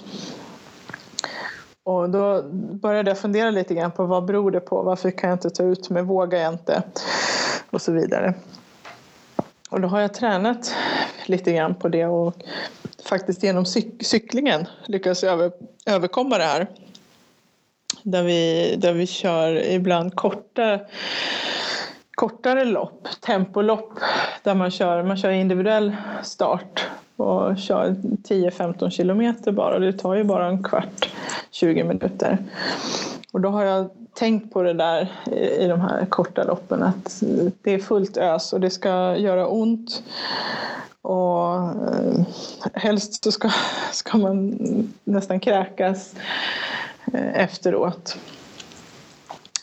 Och då började jag fundera lite grann på vad beror det på? Varför kan jag inte ta ut mig? Vågar jag inte? Och så vidare. Och då har jag tränat lite grann på det och faktiskt genom cyk cyklingen lyckats över, överkomma det här. Där vi, där vi kör ibland korta kortare lopp, tempolopp, där man kör, man kör individuell start och kör 10-15 kilometer bara. Det tar ju bara en kvart, 20 minuter. Och då har jag tänkt på det där i de här korta loppen att det är fullt ös och det ska göra ont. Och eh, helst så ska, ska man nästan kräkas eh, efteråt.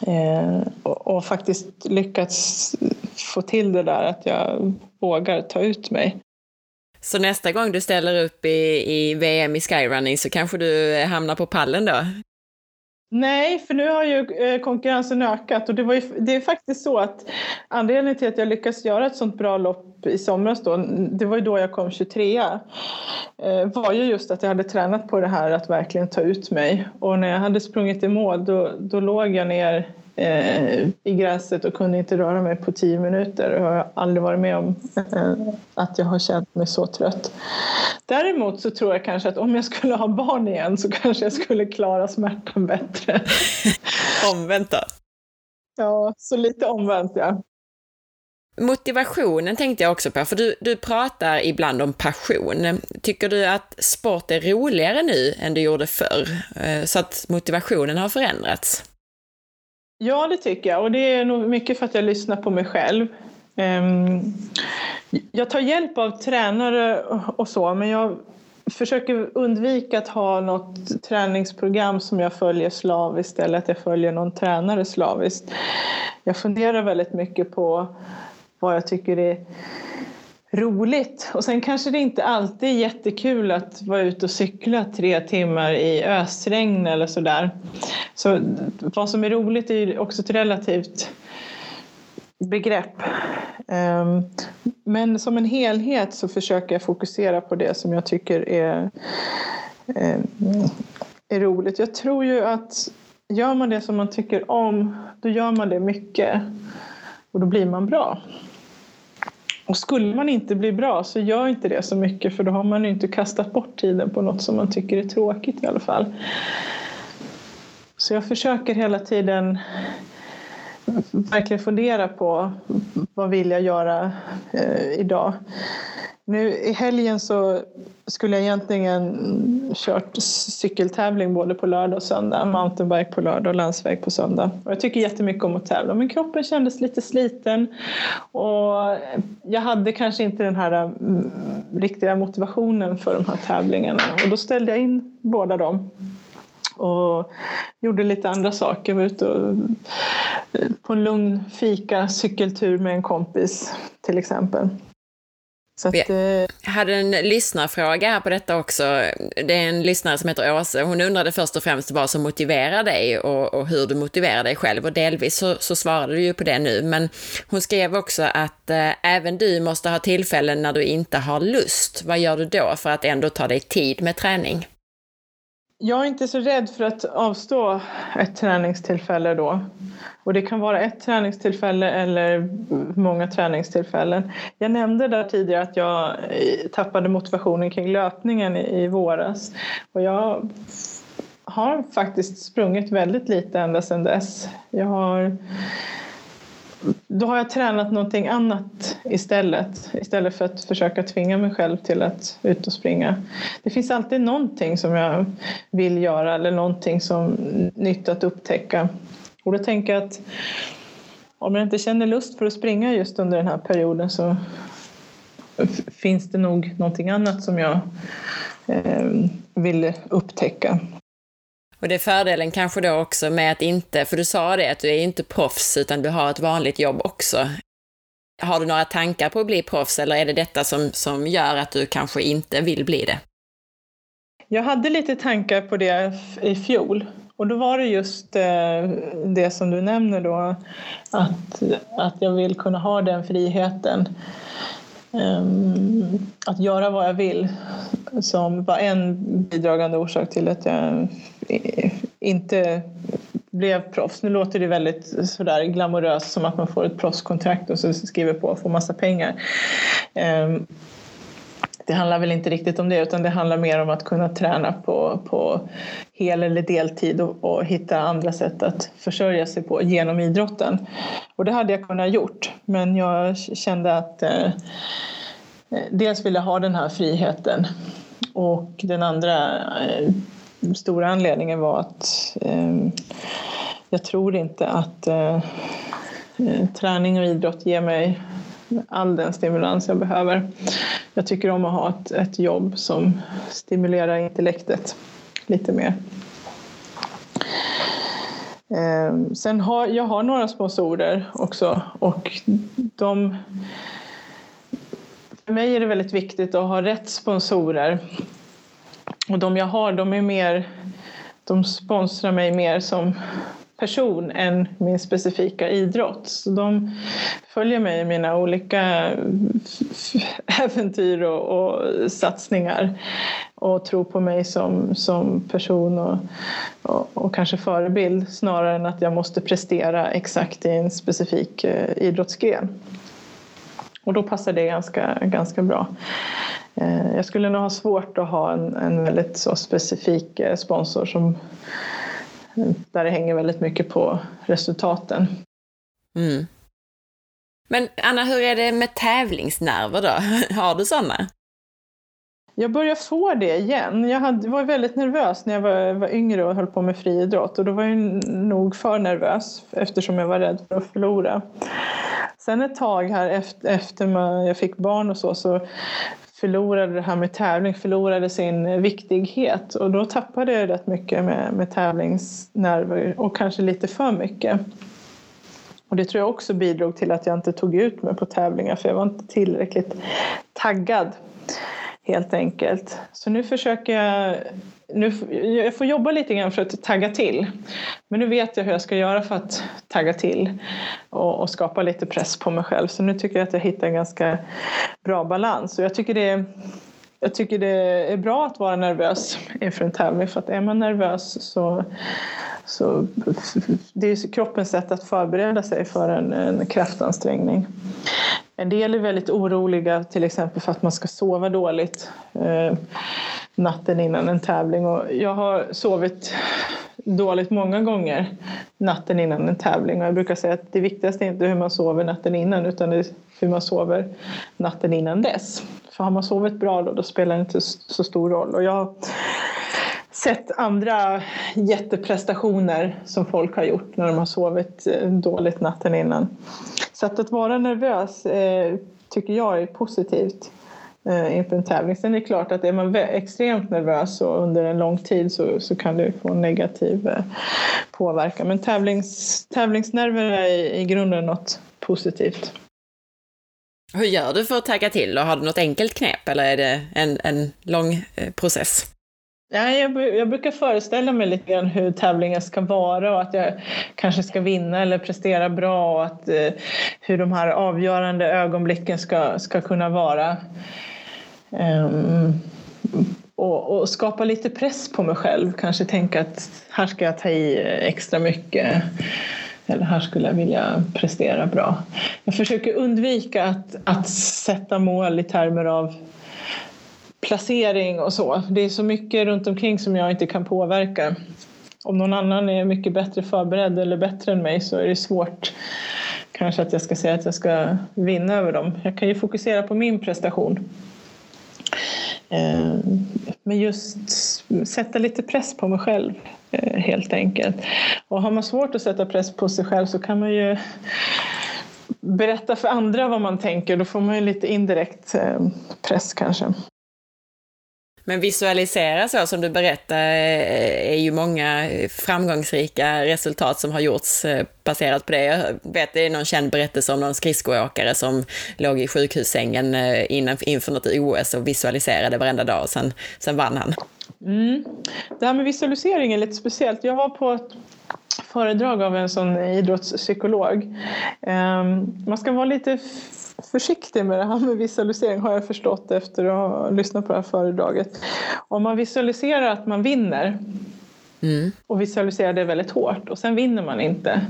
Eh, och, och faktiskt lyckats få till det där att jag vågar ta ut mig. Så nästa gång du ställer upp i, i VM i skyrunning så kanske du hamnar på pallen då? Nej, för nu har ju eh, konkurrensen ökat och det, var ju, det är faktiskt så att anledningen till att jag lyckades göra ett sånt bra lopp i somras då, det var ju då jag kom 23 eh, var ju just att jag hade tränat på det här att verkligen ta ut mig. Och när jag hade sprungit i mål då, då låg jag ner i gräset och kunde inte röra mig på tio minuter. Jag har aldrig varit med om eh, att jag har känt mig så trött. Däremot så tror jag kanske att om jag skulle ha barn igen så kanske jag skulle klara smärtan bättre. omvänt då? Ja, så lite omvänt ja. Motivationen tänkte jag också på, för du, du pratar ibland om passion. Tycker du att sport är roligare nu än det gjorde förr? Eh, så att motivationen har förändrats? Ja, det tycker jag. Och det är nog mycket för att jag lyssnar på mig själv. Ehm, jag tar hjälp av tränare och så, men jag försöker undvika att ha något träningsprogram som jag följer slaviskt eller att jag följer någon tränare slaviskt. Jag funderar väldigt mycket på vad jag tycker är roligt. Och sen kanske det inte alltid är jättekul att vara ute och cykla tre timmar i ösregn eller sådär. Så vad som är roligt är ju också ett relativt begrepp. Ehm, men som en helhet så försöker jag fokusera på det som jag tycker är, ehm, är roligt. Jag tror ju att gör man det som man tycker om, då gör man det mycket och då blir man bra. Och skulle man inte bli bra så gör inte det så mycket för då har man ju inte kastat bort tiden på något som man tycker är tråkigt i alla fall. Så jag försöker hela tiden verkligen fundera på vad vill jag göra eh, idag. Nu i helgen så skulle jag egentligen kört cykeltävling både på lördag och söndag. Mountainbike på lördag och landsväg på söndag. Och jag tycker jättemycket om att tävla men kroppen kändes lite sliten. Och jag hade kanske inte den här mm, riktiga motivationen för de här tävlingarna. Och då ställde jag in båda dem och gjorde lite andra saker. Jag var ute och, på en lugn fika, cykeltur med en kompis till exempel. Så att, jag eh, hade en lyssnarfråga här på detta också. Det är en lyssnare som heter Åse. Hon undrade först och främst vad som motiverar dig och, och hur du motiverar dig själv. Och delvis så, så, svarade du ju på det nu. Men hon skrev också att eh, även du måste ha tillfällen när du inte har lust. Vad gör du då för att ändå ta dig tid med träning? Jag är inte så rädd för att avstå ett träningstillfälle då. Och det kan vara ett träningstillfälle eller många träningstillfällen. Jag nämnde där tidigare att jag eh, tappade motivationen kring löpningen i våras. Och jag har faktiskt sprungit väldigt lite ända sedan dess. Jag har då har jag tränat någonting annat istället. Istället för att försöka tvinga mig själv till att ut och springa. Det finns alltid någonting som jag vill göra eller någonting som nytt att upptäcka. Och då tänker jag att om jag inte känner lust för att springa just under den här perioden så finns det nog någonting annat som jag eh, vill upptäcka. Och det är fördelen kanske då också med att inte, för du sa det att du är inte proffs utan du har ett vanligt jobb också. Har du några tankar på att bli proffs eller är det detta som, som gör att du kanske inte vill bli det? Jag hade lite tankar på det i fjol och då var det just eh, det som du nämner då att, att jag vill kunna ha den friheten Ehm, att göra vad jag vill som var en bidragande orsak till att jag inte blev proffs. Nu låter det väldigt sådär glamoröst som att man får ett proffskontrakt och så skriver på och får massa pengar. Um, det handlar väl inte riktigt om det utan det handlar mer om att kunna träna på, på hel eller deltid och, och, hitta andra sätt att försörja sig på genom idrotten. Och det hade jag kunnat gjort men jag kände att eh, dels vill jag ha den här friheten och den andra eh, stora anledningen var att eh, jag tror inte att eh, eh träning och idrott ger mig all den stimulans jag behöver. Jag tycker om att ha ett, ett jobb som stimulerar intellektet lite mer. Ehm, sen har jag har några sponsorer också och de för mig är det väldigt viktigt att ha rätt sponsorer. Och de jag har, de är mer, de sponsrar mig mer som person än min specifika idrott. Så de följer mig i mina olika äventyr och, och satsningar och tror på mig som, som person och, och, och, kanske förebild snarare än att jag måste prestera exakt i en specifik eh, idrottsgren. Och då passar det ganska, ganska bra. Eh, jag skulle nog ha svårt att ha en, en väldigt så specifik eh, sponsor som, där det hänger väldigt mycket på resultaten. Mm. Men Anna, hur är det med tävlingsnerver då? Har du sådana? Jag börjar få det igen. Jag hade, var väldigt nervös när jag var, var yngre och höll på med friidrott och då var jag nog för nervös eftersom jag var rädd för att förlora. Sen ett tag här efter, efter jag fick barn och så, så förlorade det här med tävling förlorade sin viktighet och då tappade jag rätt mycket med, med tävlingsnerver och kanske lite för mycket. Och det tror jag också bidrog till att jag inte tog ut mig på tävlingar för jag var inte tillräckligt taggad helt enkelt. Så nu försöker jag nu, jag får jobba lite grann för att tagga till. Men nu vet jag hur jag ska göra för att tagga till och, och skapa lite press på mig själv. Så nu tycker jag att jag hittar en ganska bra balans. Och jag tycker det jag tycker det är bra att vara nervös inför en tävling för att är man nervös så, så det är kroppens sätt att förbereda sig för en, en kraftansträngning. En del är väldigt oroliga till exempel för att man ska sova dåligt. Eh, Natten innan en tävling och jag har sovit dåligt många gånger natten innan en tävling och jag brukar säga att det viktigaste är inte hur man sover natten innan utan det är hur man sover natten innan dess. För har man sovit bra då, då spelar det inte så stor roll och jag har sett andra jätteprestationer som folk har gjort när de har sovit eh, dåligt natten innan. Så att, att vara nervös eh, tycker jag är positivt. Eh, inför en tävling. Sen är det klart att är man extremt nervös och under en lång tid så, så kan det få en negativ eh, påverkan. Men tävlings, tävlingsnerver är i, i grunden något positivt. Hur gör du för att tagga till? Har du något enkelt knep eller är det en, en lång eh, process? Ja, jag, jag, brukar föreställa mig lite grann hur tävlingen ska vara och att jag kanske ska vinna eller prestera bra och att, eh, hur de här avgörande ögonblicken ska, ska kunna vara. Um, och, och, skapa lite press på mig själv. Kanske tänka att här ska jag ta i extra mycket. Eller här skulle jag vilja prestera bra. Jag försöker undvika att, att sätta mål i termer av placering och så. Det är så mycket runt omkring som jag inte kan påverka. Om någon annan är mycket bättre förberedd eller bättre än mig så är det svårt kanske att jag ska säga att jag ska vinna över dem. Jag kan ju fokusera på min prestation. Eh, men just sätta lite press på mig själv eh, helt enkelt. Och har man svårt att sätta press på sig själv så kan man ju berätta för andra vad man tänker. Då får man ju lite indirekt eh, press kanske. Men visualisera så som du berättar eh, är ju många framgångsrika resultat som har gjorts eh, baserat på det. Jag vet det är någon känd berättelse om någon skridskoåkare som låg i sjukhussängen eh, innan, inför något OS och visualiserade varenda dag och sen, sen vann han. Mm. Det här med visualisering är lite speciellt. Jag var på ett föredrag av en sån idrottspsykolog. Ehm, man ska vara lite försiktig med det här med visualisering har jag förstått efter att ha lyssnat på det här föredraget. Om man visualiserar att man vinner mm. och visualiserar det väldigt hårt och sen vinner man inte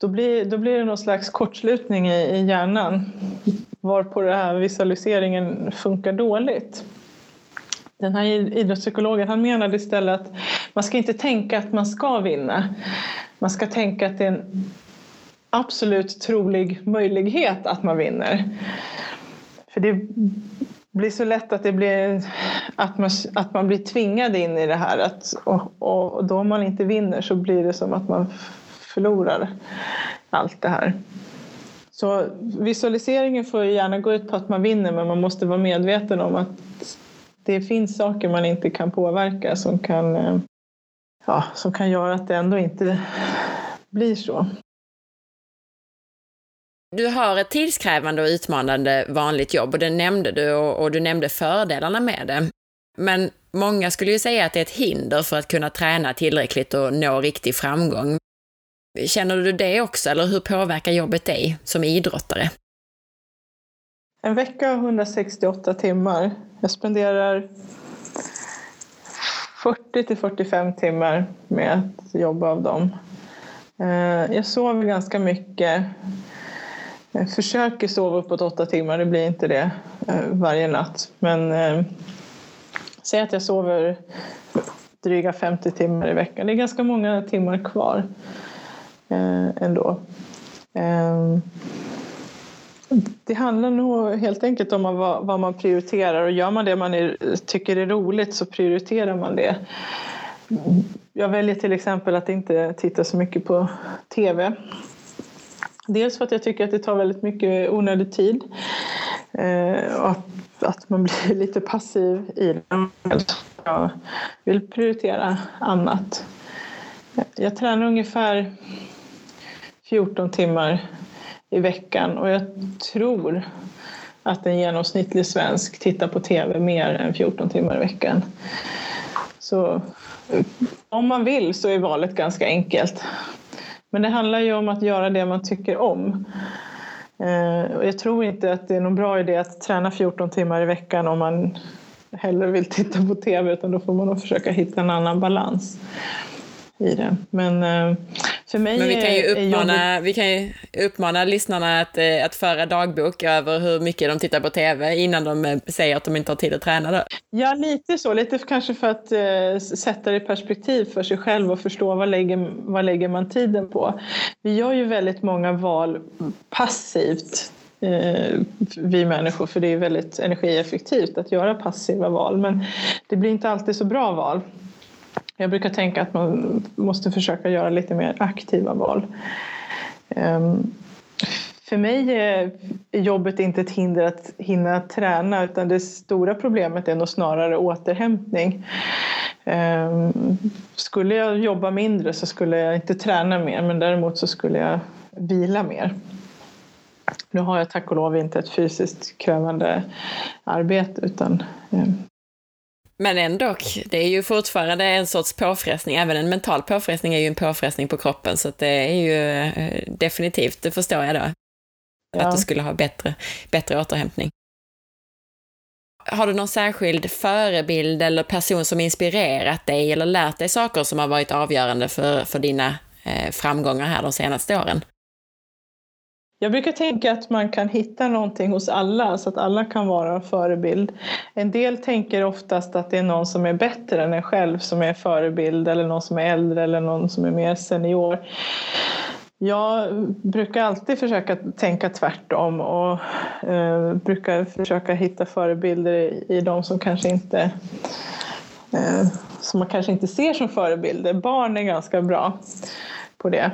då blir, då blir det någon slags kortslutning i, i hjärnan varpå den här visualiseringen funkar dåligt. Den här idrottspsykologen han menade istället att man ska inte tänka att man ska vinna. Man ska tänka att det är en absolut trolig möjlighet att man vinner. för det blir så lätt att det blir att man, att man blir tvingad in i det här. Att, och, och då om man inte vinner så blir det som att man förlorar allt det här. Så visualiseringen får gärna gå ut på att man vinner men man måste vara medveten om att det finns saker man inte kan påverka som kan, eh, ja, som kan göra att det ändå inte blir så. Du har ett tidskrävande och utmanande vanligt jobb och det nämnde du och, och, du nämnde fördelarna med det. Men många skulle ju säga att det är ett hinder för att kunna träna tillräckligt och nå riktig framgång. Känner du det också, eller hur påverkar jobbet dig som idrottare? En vecka har 168 timmar. Jag spenderar 40 till 45 timmar med att jobba av dem. Eh, jag sover ganska mycket. Jag försöker sova uppåt åtta timmar, det blir inte det eh, varje natt. Men eh, säg att jag sover dryga 50 timmar i veckan. Det är ganska många timmar kvar eh, ändå. Eh, det handlar nog helt enkelt om vad, man prioriterar och gör man det man är, tycker är roligt så prioriterar man det. Jag väljer till exempel att inte titta så mycket på TV. Dels för att jag tycker att det tar väldigt mycket onödig tid eh, och att man blir lite passiv i det. Jag vill prioritera annat. Jag tränar ungefär 14 timmar i veckan och jag tror att en genomsnittlig svensk tittar på tv mer än 14 timmar i veckan. Så om man vill så är valet ganska enkelt. Men det handlar ju om att göra det man tycker om. Eh, och jag tror inte att det är någon bra idé att träna 14 timmar i veckan om man hellre vill titta på tv utan då får man nog försöka hitta en annan balans i det. Men eh, för mig Men vi kan ju uppmana, vi kan ju uppmana lyssnarna att, eh, att föra dagbok över hur mycket de tittar på TV innan de eh, säger att de inte har tid att träna då. Ja, lite så. Lite kanske för att eh, sätta det i perspektiv för sig själv och förstå vad lägger, vad lägger man tiden på. Vi gör ju väldigt många val passivt eh, vi människor för det är väldigt energieffektivt att göra passiva val men det blir inte alltid så bra val. Jag brukar tänka att man måste försöka göra lite mer aktiva val. Ehm, för mig är jobbet inte ett hinder att hinna träna utan det stora problemet är nog snarare återhämtning. Ehm, skulle jag jobba mindre så skulle jag inte träna mer men däremot så skulle jag vila mer. Nu har jag tack och lov inte ett fysiskt krävande arbete utan ehm, men ändå, det är ju fortfarande en sorts påfrestning. Även en mental påfrestning är ju en påfrestning på kroppen, så det är ju eh, definitivt, det förstår jag då. Ja. Att du skulle ha bättre, bättre återhämtning. Har du någon särskild förebild eller person som inspirerat dig eller lärt dig saker som har varit avgörande för, för dina eh, framgångar här de senaste åren? Jag brukar tänka att man kan hitta någonting hos alla så att alla kan vara en förebild. En del tänker oftast att det är någon som är bättre än en själv som är förebild eller någon som är äldre eller någon som är mer senior. Jag brukar alltid försöka tänka tvärtom och eh, brukar försöka hitta förebilder i, i de som kanske inte eh, som man kanske inte ser som förebilder. Barn är ganska bra på det.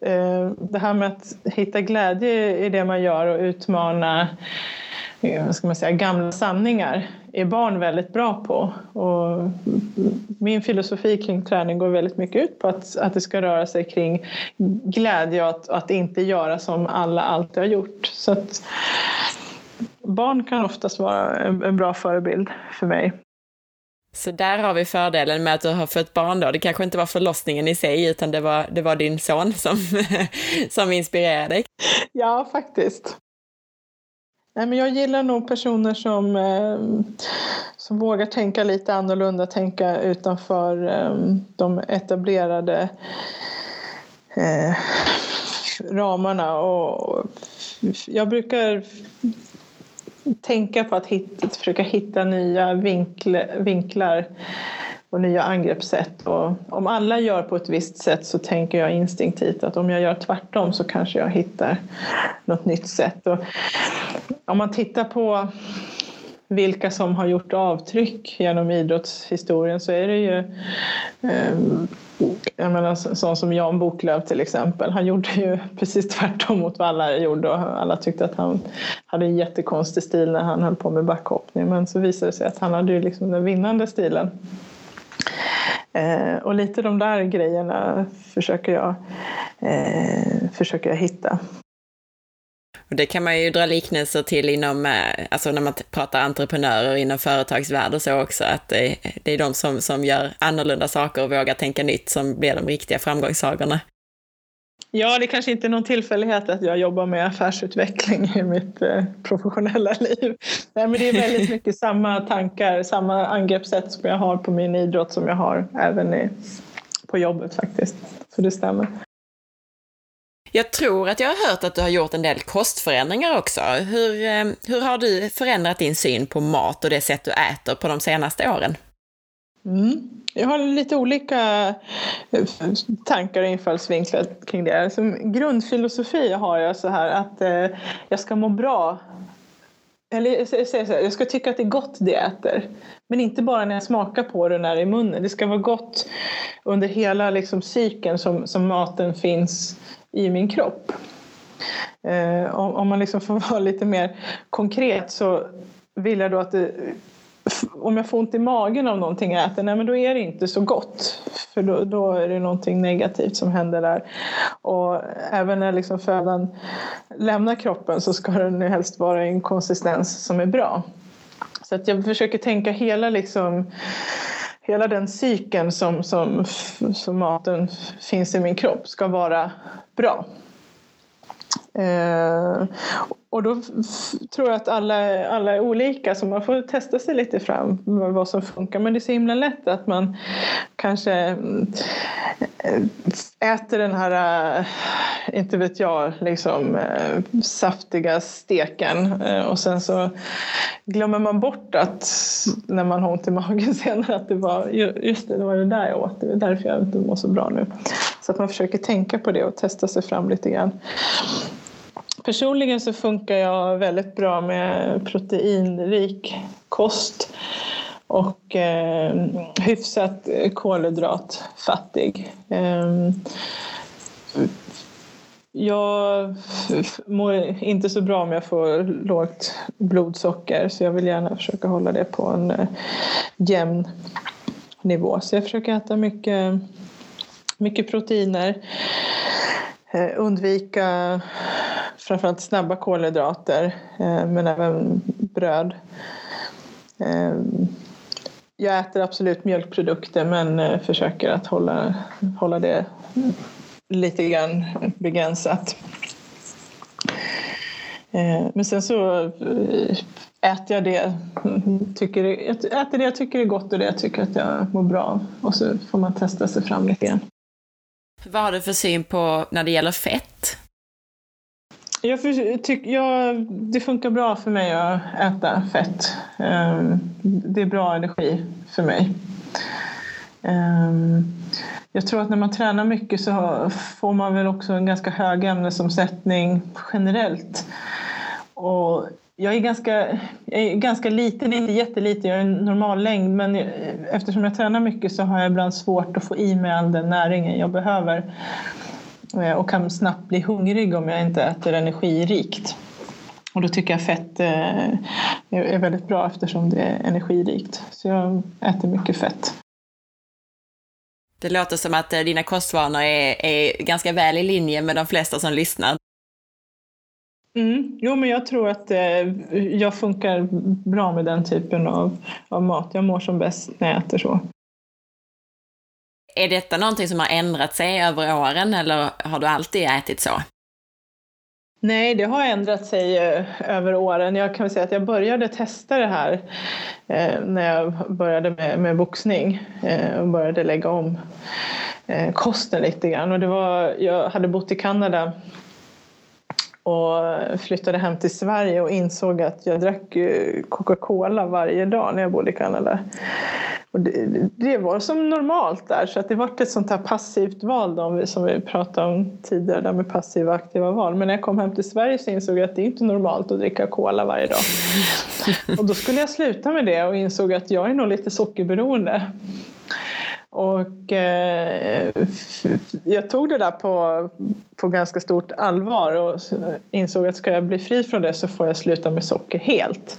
Eh, det här med att hitta glädje i det man gör och utmana eh, ska man säga, gamla sanningar är barn väldigt bra på. Och min filosofi kring träning går väldigt mycket ut på att, att det ska röra sig kring glädje och att, att inte göra som alla alltid har gjort. Så att barn kan oftast vara en, en bra förebild för mig. Så där har vi fördelen med att du har fött barn då. Det kanske inte var förlossningen i sig, utan det var, det var din son som, som inspirerade dig. Ja, faktiskt. Nej, men jag gillar nog personer som, eh, som vågar tänka lite annorlunda, tänka utanför eh, de etablerade eh, ramarna. Och jag brukar tänka på att hitta, försöka hitta nya vinkl, vinklar och nya angreppssätt. Och om alla gör på ett visst sätt så tänker jag instinktivt att om jag gör tvärtom så kanske jag hittar något nytt sätt. Och om man tittar på vilka som har gjort avtryck genom idrottshistorien så är det ju eh, jag menar sån som Jan Boklöv till exempel. Han gjorde ju precis tvärtom mot vad alla gjorde och alla tyckte att han hade en jättekonstig stil när han höll på med backhoppning. Men så visade det sig att han hade ju liksom den vinnande stilen. Eh, och lite de där grejerna försöker jag, eh, försöker jag hitta. Och det kan man ju dra liknelser till inom, eh, alltså när man pratar entreprenörer inom företagsvärld och så också, att det, det är de som, som gör annorlunda saker och vågar tänka nytt som blir de riktiga framgångssagorna. Ja, det kanske inte är någon tillfällighet att jag jobbar med affärsutveckling i mitt eh, professionella liv. Nej, men det är väldigt mycket samma tankar, samma angreppssätt som jag har på min idrott som jag har även i, på jobbet faktiskt. Så det stämmer. Jag tror att jag har hört att du har gjort en del kostförändringar också. Hur, eh, hur har du förändrat din syn på mat och det sätt du äter på de senaste åren? Mm. Jag har lite olika eh, tankar och infallsvinklar kring det. Som grundfilosofi har jag så här att eh, jag ska må bra. Eller jag säger så här, jag ska tycka att det är gott det jag äter. Men inte bara när jag smakar på det när det är i munnen. Det ska vara gott under hela liksom, cykeln som, som maten finns i min kropp. Eh, om, om, man liksom får vara lite mer konkret så vill jag då att det, om jag får ont i magen av någonting jag äter, nej men då är det inte så gott. För då, då är det någonting negativt som händer där. Och även när liksom födan lämnar kroppen så ska den helst vara i en konsistens som är bra. Så att jag försöker tänka hela liksom hela den cykeln som, som, som maten finns i min kropp ska vara bra. Eh, och då tror jag att alla, alla är olika så man får testa sig lite fram vad som funkar. Men det är så himla lätt att man kanske eh, äter den här, eh, inte vet jag, liksom eh, saftiga steken och sen så glömmer man bort att när man har ont i magen senare att det var just det, det var det där jag åt. Det är därför jag inte mår så bra nu. Så att man försöker tänka på det och testa sig fram lite grann. Personligen så funkar jag väldigt bra med proteinrik kost och eh, hyfsat kolhydratfattig. Eh, jag mår inte så bra om jag får lågt blodsocker så jag vill gärna försöka hålla det på en eh, jämn nivå. Så jag försöker äta mycket, mycket proteiner, eh, undvika framförallt snabba kolhydrater eh, men även bröd. Eh, jag äter absolut mjölkprodukter men eh, försöker att hålla, hålla det lite grann begränsat. Eh, men sen så eh, äter jag det, tycker, äter det jag tycker är gott och det jag tycker att jag mår bra av. Och så får man testa sig fram lite grann. Vad har du för syn på när det gäller fett? Jag tycker, jag, det funkar bra för mig att äta fett. Um, det är bra energi för mig. Um, jag tror att när man tränar mycket så får man väl också en ganska hög ämnesomsättning generellt. Och jag är ganska, jag är ganska liten, inte jätteliten, jag är en normal längd men eftersom jag tränar mycket så har jag ibland svårt att få i mig all den näringen jag behöver. Eh, och kan snabbt bli hungrig om jag inte äter energirikt. Och då tycker jag fett eh, är väldigt bra eftersom det är energirikt. Så jag äter mycket fett. Det låter som att eh, dina kostvanor är, är ganska väl i linje med de flesta som lyssnar. Mm. Jo, men jag tror att jag funkar bra med den typen av, av mat. Jag mår som bäst när jag äter så. Är detta någonting som har ändrat sig över åren eller har du alltid ätit så? Nej, det har ändrat sig eh, över åren. Jag kan säga att jag började testa det här eh, när jag började med, med boxning eh, och började lägga om kosten lite grann. Och det var, jag hade bott i Kanada och flyttade hem till Sverige och insåg att jag drack Coca-Cola varje dag när jag bodde i Kanada. Och det, det, var som normalt där, så att det var ett sånt här passivt val då, som vi pratade om tidigare, där med passiva och aktiva val. Men när jag kom hem till Sverige så insåg jag att det är inte normalt att dricka cola varje dag. och då skulle jag sluta med det och insåg att jag är nog lite sockerberoende. Och eh, jag tog det där på, på ganska stort allvar och insåg att ska jag bli fri från det så får jag sluta med socker helt.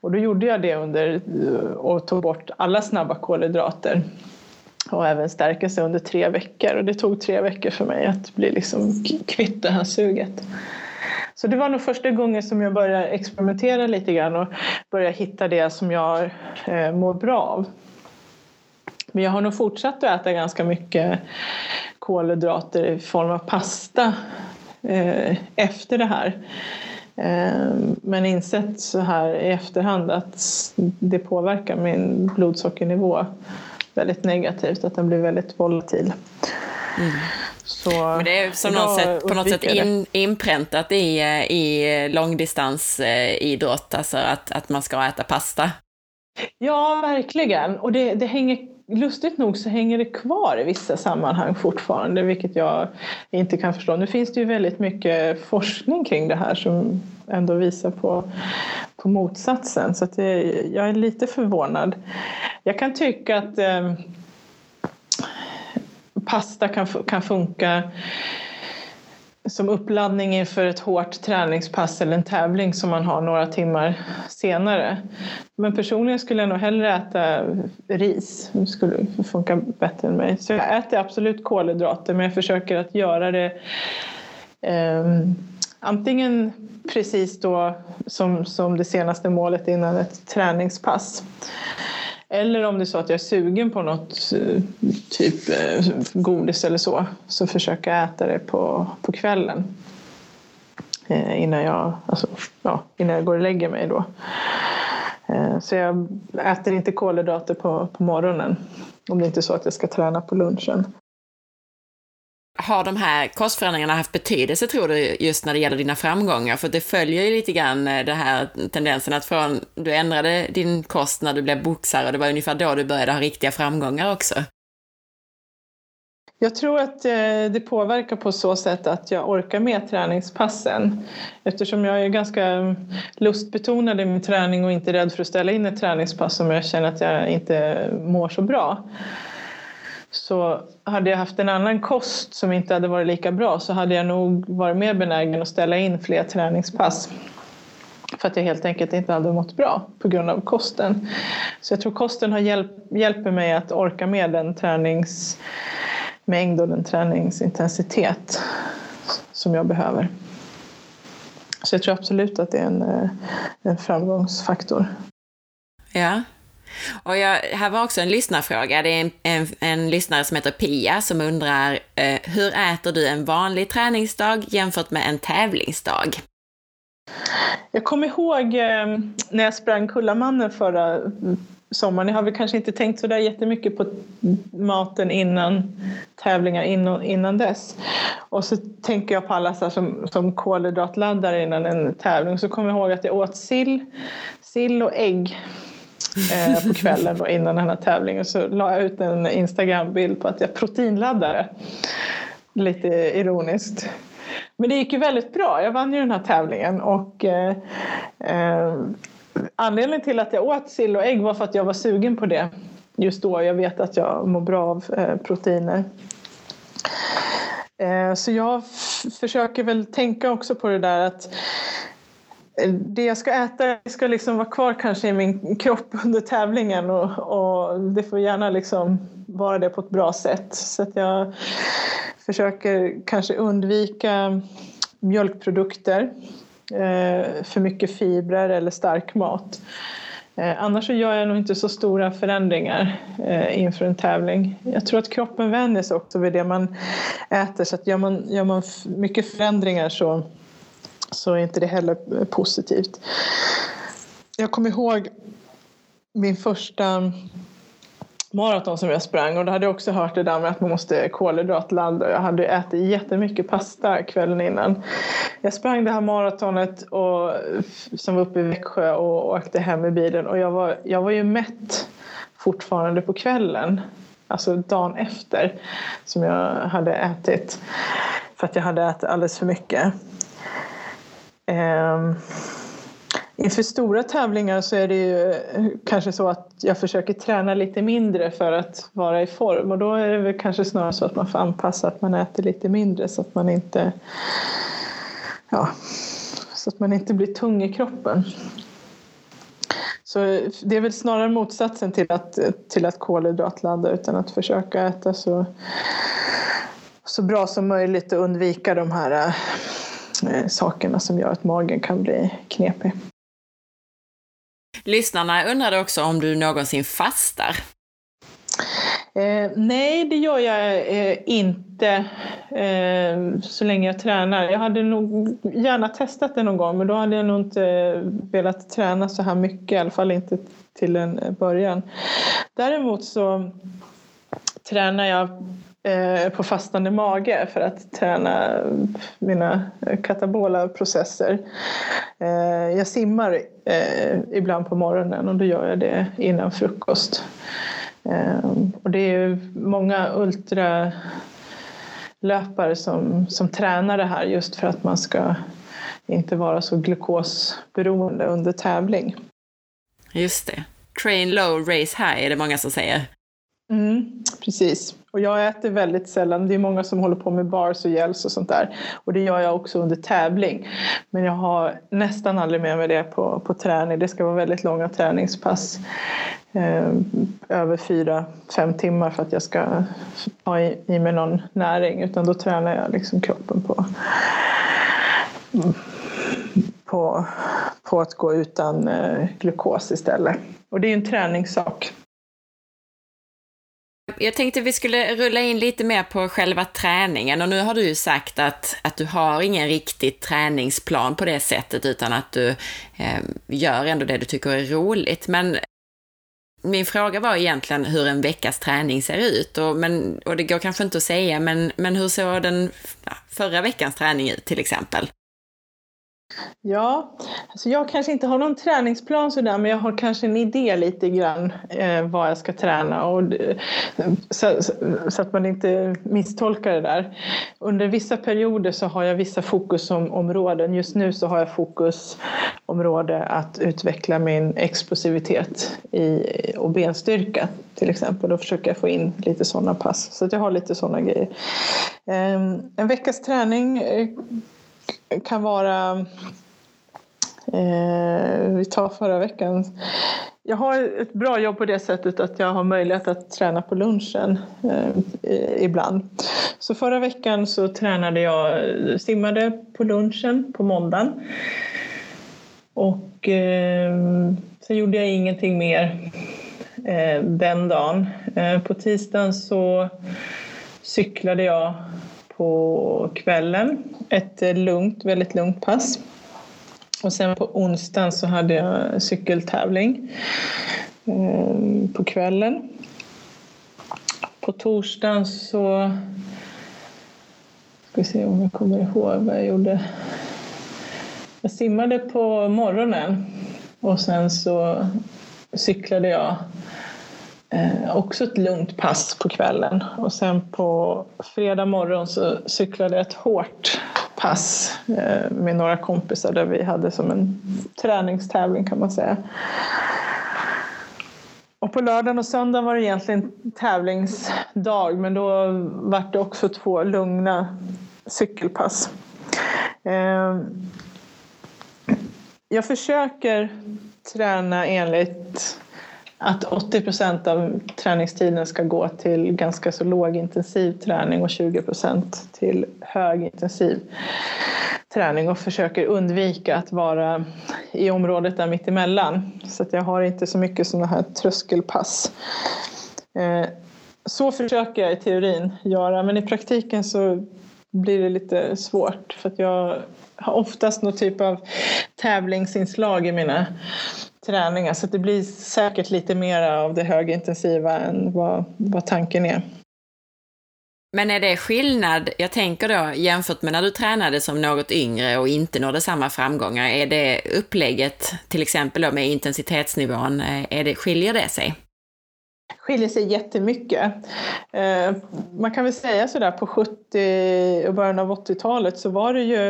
Och då gjorde jag det under eh, och tog bort alla snabba kolhydrater och även stärka sig under tre veckor. Och det tog tre veckor för mig att bli liksom kvitt det här suget. Så det var nog första gången som jag började experimentera lite grann och började hitta det som jag eh, mår bra av. Men jag har nog fortsatt att äta ganska mycket kolhydrater i form av pasta eh, efter det här. Eh, men insett så här i efterhand att det påverkar min blodsockernivå väldigt negativt, att den blir väldigt volatil. Mm. Så Men det är som något sätt, på något sätt in, inpräntat i, i långdistansidrott, alltså att, att man ska äta pasta. Ja, verkligen. Och det, det hänger lustigt nog så hänger det kvar i vissa sammanhang fortfarande, vilket jag inte kan förstå. Nu finns det ju väldigt mycket forskning kring det här som ändå visar på, på motsatsen, så att det, jag är lite förvånad. Jag kan tycka att eh, pasta kan, kan funka som uppladdning inför ett hårt träningspass eller en tävling som man har några timmar senare. Men personligen skulle jag nog hellre äta ris. Det skulle funka bättre än mig. Så jag äter absolut kolhydrater men jag försöker att göra det eh, antingen precis då som, som det senaste målet innan ett träningspass. Eller om det är så att jag är sugen på något eh, typ eh, godis eller så så försöker jag äta det på, på kvällen. Eh, innan jag, alltså, ja, innan jag går och lägger mig då. Så jag äter inte kolhydrater på, på morgonen om det inte är så att jag ska träna på lunchen. Har de här kostförändringarna haft betydelse, tror du, just när det gäller dina framgångar? För det följer ju lite grann eh, den här tendensen att från, du ändrade din kost när du blev boxare, och det var ungefär då du började ha riktiga framgångar också. Jag tror att eh, det påverkar på så sätt att jag orkar med träningspassen. Eftersom jag är ganska mm, lustbetonad i min träning och inte rädd för att ställa in ett träningspass om jag känner att jag inte mår så bra så hade jag haft en annan kost som inte hade varit lika bra så hade jag nog varit mer benägen att ställa in fler träningspass. För att jag helt enkelt inte hade mått bra på grund av kosten. Så jag tror kosten har hjälp, hjälper mig att orka med den träningsmängd och den träningsintensitet som jag behöver. Så jag tror absolut att det är en, eh, en framgångsfaktor. Ja, och jag, här var också en lyssnarfråga. Det är en, en, en lyssnare som heter Pia som undrar eh, hur äter du en vanlig träningsdag jämfört med en tävlingsdag? Jag kommer ihåg eh, när jag sprang Kullamannen förra sommaren. Jag har väl kanske inte tänkt så där jättemycket på maten innan tävlingar, innan, innan dess. Och så tänker jag på alla så som, som kolhydratladdar innan en tävling. Så kommer jag ihåg att jag åt sill, sill och ägg eh, på kvällen då, innan den här tävlingen. Så la jag ut en Instagram-bild på att jag proteinladdade. Lite ironiskt. Men det gick ju väldigt bra. Jag vann ju den här tävlingen och eh, eh, anledningen till att jag åt sill och ägg var för att jag var sugen på det just då. Jag vet att jag mår bra av eh, proteiner. Eh, så jag försöker väl tänka också på det där att det jag ska äta ska liksom vara kvar kanske i min kropp under tävlingen och, och det får gärna liksom vara det på ett bra sätt. Så att jag försöker kanske undvika mjölkprodukter, eh, för mycket fibrer eller stark mat. Eh, annars så gör jag nog inte så stora förändringar eh, inför en tävling. Jag tror att kroppen vänjer sig också vid det man äter så att gör man, gör man mycket förändringar så så är inte det heller positivt. Jag kommer ihåg min första maraton som jag sprang och då hade jag också hört det där med att man måste kolhydratladda. Jag hade ätit jättemycket pasta kvällen innan. Jag sprang det här maratonet och, som var uppe i Växjö och åkte hem i bilen och jag var, jag var ju mätt fortfarande på kvällen. Alltså dagen efter som jag hade ätit. För att jag hade ätit alldeles för mycket. Eh, inför stora tävlingar så är det ju eh, kanske så att jag försöker träna lite mindre för att vara i form och då är det väl kanske snarare så att man får anpassa att man äter lite mindre så att man inte ja, så att man inte blir tung i kroppen. Så eh, det är väl snarare motsatsen till att, till att kolhydratladda utan att försöka äta så, så bra som möjligt och undvika de här äh, sakerna som gör att magen kan bli knepig. Lyssnarna undrade också om du någonsin fastar? Eh, nej, det gör jag eh, inte eh, så länge jag tränar. Jag hade nog gärna testat det någon gång men då hade jag nog inte velat träna så här mycket, i alla fall inte till en början. Däremot så tränar jag eh, på fastande mage för att träna mina katabola processer. Eh, jag simmar eh, ibland på morgonen och då gör jag det innan frukost. Och det är många ultralöpare som, som tränar det här just för att man ska inte vara så glukosberoende under tävling. Just det. Train low, race high är det många som säger. Mm, precis. Och jag äter väldigt sällan. Det är många som håller på med bars och gels och sånt där. Och det gör jag också under tävling. Men jag har nästan aldrig med mig det på, på träning. Det ska vara väldigt långa träningspass. Eh, över fyra, fem timmar för att jag ska ha i, i mig någon näring. Utan då tränar jag liksom kroppen på, på, på att gå utan eh, glukos istället. Och det är en träningssak. Jag tänkte vi skulle rulla in lite mer på själva träningen och nu har du ju sagt att, att du har ingen riktig träningsplan på det sättet utan att du eh, gör ändå det du tycker är roligt. Men min fråga var egentligen hur en veckas träning ser ut och, men, och det går kanske inte att säga men, men hur såg den förra veckans träning ut till exempel? Ja, alltså jag kanske inte har någon träningsplan sådär men jag har kanske en idé lite grann eh, vad jag ska träna och, eh, så, så, att man inte misstolkar det där. Under vissa perioder så har jag vissa fokusområden. Just nu så har jag fokusområde att utveckla min explosivitet i, och benstyrka till exempel. Då försöker jag få in lite sådana pass. Så att jag har lite sådana grejer. Eh, en veckas träning eh, kan vara eh, vi tar förra veckan. Jag har ett bra jobb på det sättet att jag har möjlighet att träna på lunchen eh, ibland. Så förra veckan så tränade jag, simmade på lunchen på måndagen. Och eh, sen gjorde jag ingenting mer eh, den dagen. Eh, på tisdagen så cyklade jag på kvällen. Ett eh, lugnt, väldigt lugnt pass. Och sen på onsdagen så hade jag cykeltävling eh, på kvällen. På torsdagen så ska vi se om jag kommer ihåg vad jag gjorde. Jag simmade på morgonen och sen så cyklade jag Eh, också ett lugnt pass på kvällen. Och sen på fredag morgon så cyklade jag ett hårt pass eh, med några kompisar där vi hade som en träningstävling kan man säga. Och på lördagen och söndagen var det egentligen tävlingsdag men då var det också två lugna cykelpass. Eh, jag försöker träna enligt att 80 procent av träningstiden ska gå till ganska så lågintensiv träning och 20 procent till högintensiv träning och försöker undvika att vara i området där mittemellan. Så att jag har inte så mycket sådana här tröskelpass. Eh, så försöker jag i teorin göra men i praktiken så blir det lite svårt för att jag har oftast någon typ av tävlingsinslag i mina träningar så det blir säkert lite mer av det högintensiva än vad, vad tanken är. Men är det skillnad, jag tänker då jämfört med när du tränade som något yngre och inte nådde samma framgångar, är det upplägget till exempel då med intensitetsnivån, eh, är det, skiljer det sig? Skiljer sig jättemycket. Eh, man kan väl säga sådär på 70 och början av 80-talet så var det ju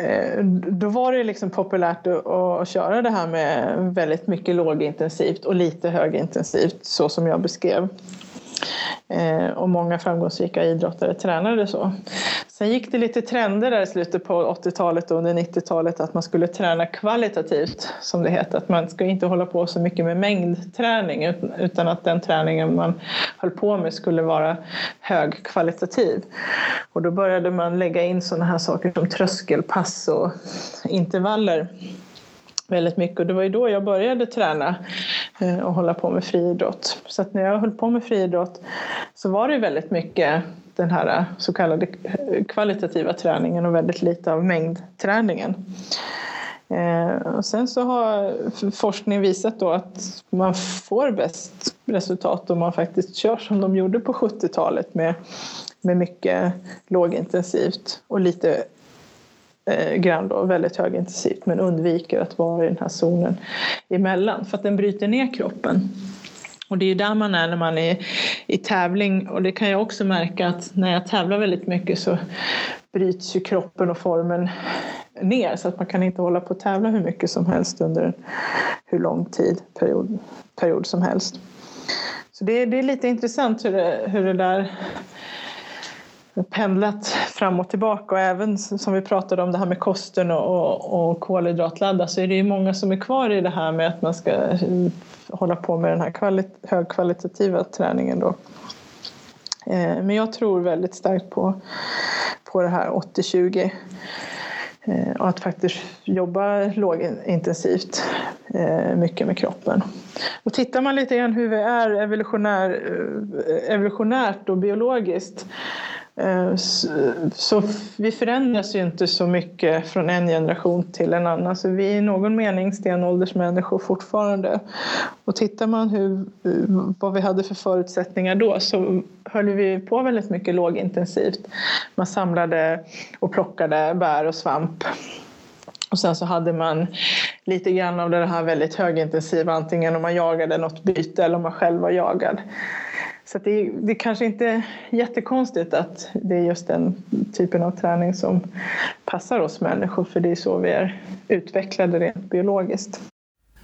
eh, då var det liksom populärt att, köra det här med väldigt mycket lågintensivt och lite högintensivt så som jag beskrev. Eh, och många framgångsrika idrottare tränade så. Sen gick det lite trender där i slutet på 80-talet och under 90-talet att man skulle träna kvalitativt som det heter. Att man ska inte hålla på så mycket med mängdträning utan att den träningen man höll på med skulle vara högkvalitativ. Och då började man lägga in sådana här saker som tröskelpass och intervaller väldigt mycket och det var ju då jag började träna eh, och hålla på med friidrott. Så att när jag höll på med friidrott så var det väldigt mycket den här eh, så kallade eh, kvalitativa träningen och väldigt lite av mängdträningen. Och sen så har forskning visat då att man får bäst resultat om man faktiskt kör som de gjorde på 70-talet med, med mycket lågintensivt och lite eh, grann då, väldigt högintensivt men undviker att vara i den här zonen emellan för att den bryter ner kroppen. Och det är ju där man är när man är i tävling och det kan jag också märka att när jag tävlar väldigt mycket så bryts ju kroppen och formen ner så att man kan inte hålla på att tävla hur mycket som helst under hur lång tid, period, period som helst. Så det, det är lite intressant hur det, hur det där pendlat fram och tillbaka och även som vi pratade om det här med kosten och, och, och kolhydratladda så är det ju många som är kvar i det här med att man ska eh, hålla på med den här kvalit högkvalitativa träningen då. Eh, men jag tror väldigt starkt på, på det här 80-20 eh, och att faktiskt jobba lågintensivt eh, mycket med kroppen. Och tittar man lite grann hur vi är evolutionär, eh, evolutionärt och biologiskt Eh, så vi förändras ju inte så mycket från en generation till en annan. Så vi är i någon mening stenåldersmänniskor fortfarande. Och tittar man hur, eh, vad vi hade för förutsättningar då så höll vi på väldigt mycket lågintensivt. Man samlade och plockade bär och svamp. Och sen så hade man lite grann av det här väldigt högintensiva, antingen om man jagade något byte eller om man själv var jagad. Så det, är, det kanske inte är jättekonstigt att det är just den typen av träning som passar oss människor, för det är så vi är utvecklade rent biologiskt.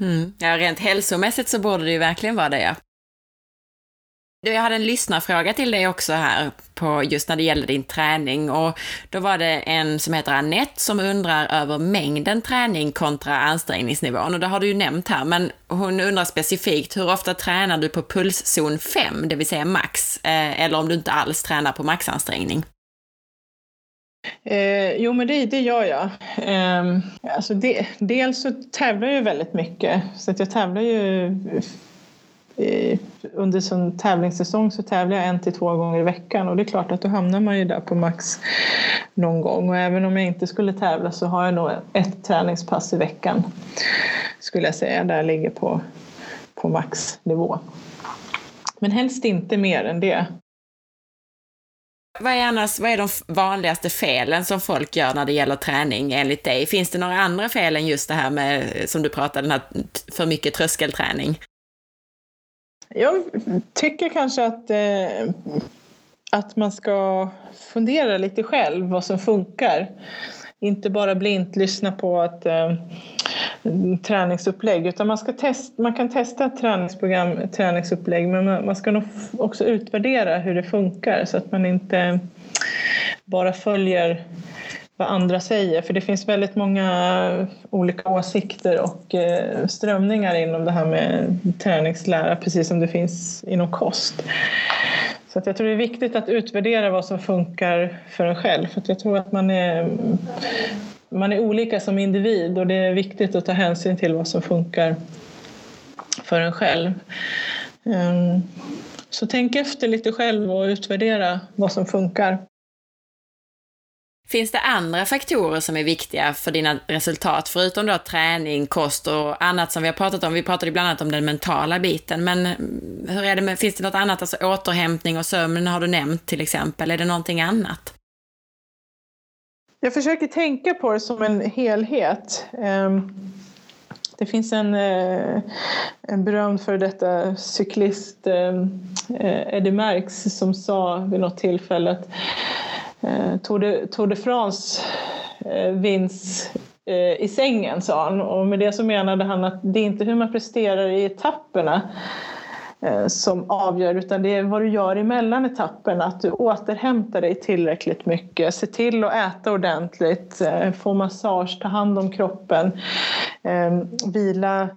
Mm. Ja, rent hälsomässigt så borde det ju verkligen vara det, ja. Jag hade en lyssnarfråga till dig också här, på just när det gäller din träning. Och då var det en som heter Annette som undrar över mängden träning kontra ansträngningsnivån. Och det har du ju nämnt här, men hon undrar specifikt hur ofta tränar du på pulszon 5, det vill säga max, eh, eller om du inte alls tränar på maxansträngning? Eh, jo, men det, det gör jag. Eh, alltså det, dels så tävlar jag väldigt mycket, så att jag tävlar ju under sin tävlingssäsong så tävlar jag en till två gånger i veckan och det är klart att då hamnar man ju där på max någon gång och även om jag inte skulle tävla så har jag nog ett träningspass i veckan skulle jag säga där jag ligger på, på maxnivå. Men helst inte mer än det. Vad är, annars, vad är de vanligaste felen som folk gör när det gäller träning enligt dig? Finns det några andra fel än just det här med, som du pratade, den här för mycket tröskelträning? Jag tycker kanske att, eh, att man ska fundera lite själv vad som funkar. Inte bara blint lyssna på ett eh, träningsupplägg utan man, ska test, man kan testa ett träningsprogram, träningsupplägg men man, man ska nog också utvärdera hur det funkar så att man inte bara följer vad andra säger. För det finns väldigt många olika åsikter och eh, strömningar inom det här med träningslära, precis som det finns inom kost. Så att jag tror det är viktigt att utvärdera vad som funkar för en själv. För jag tror att man är, man är olika som individ och det är viktigt att ta hänsyn till vad som funkar för en själv. Ehm, så tänk efter lite själv och utvärdera vad som funkar. Finns det andra faktorer som är viktiga för dina resultat, förutom då träning, kost och annat som vi har pratat om? Vi pratade bland annat om den mentala biten, men mm, hur är det med, finns det något annat, alltså återhämtning och sömn har du nämnt till exempel, är det någonting annat? Jag försöker tänka på det som en helhet. Ehm, det finns en, eh, en berömd för detta cyklist, ehm, eh, Eddie Merckx, som sa vid något tillfälle att Eh, Tour de, Tour de France eh, vinns eh, i sängen, sa han. Och med det så menade han att det är inte hur man presterar i etapperna Eh, som avgör utan det är vad du gör emellan etapperna. Att du återhämtar dig tillräckligt mycket. Se till att äta ordentligt, eh, få massage, ta hand om kroppen. Eh, vila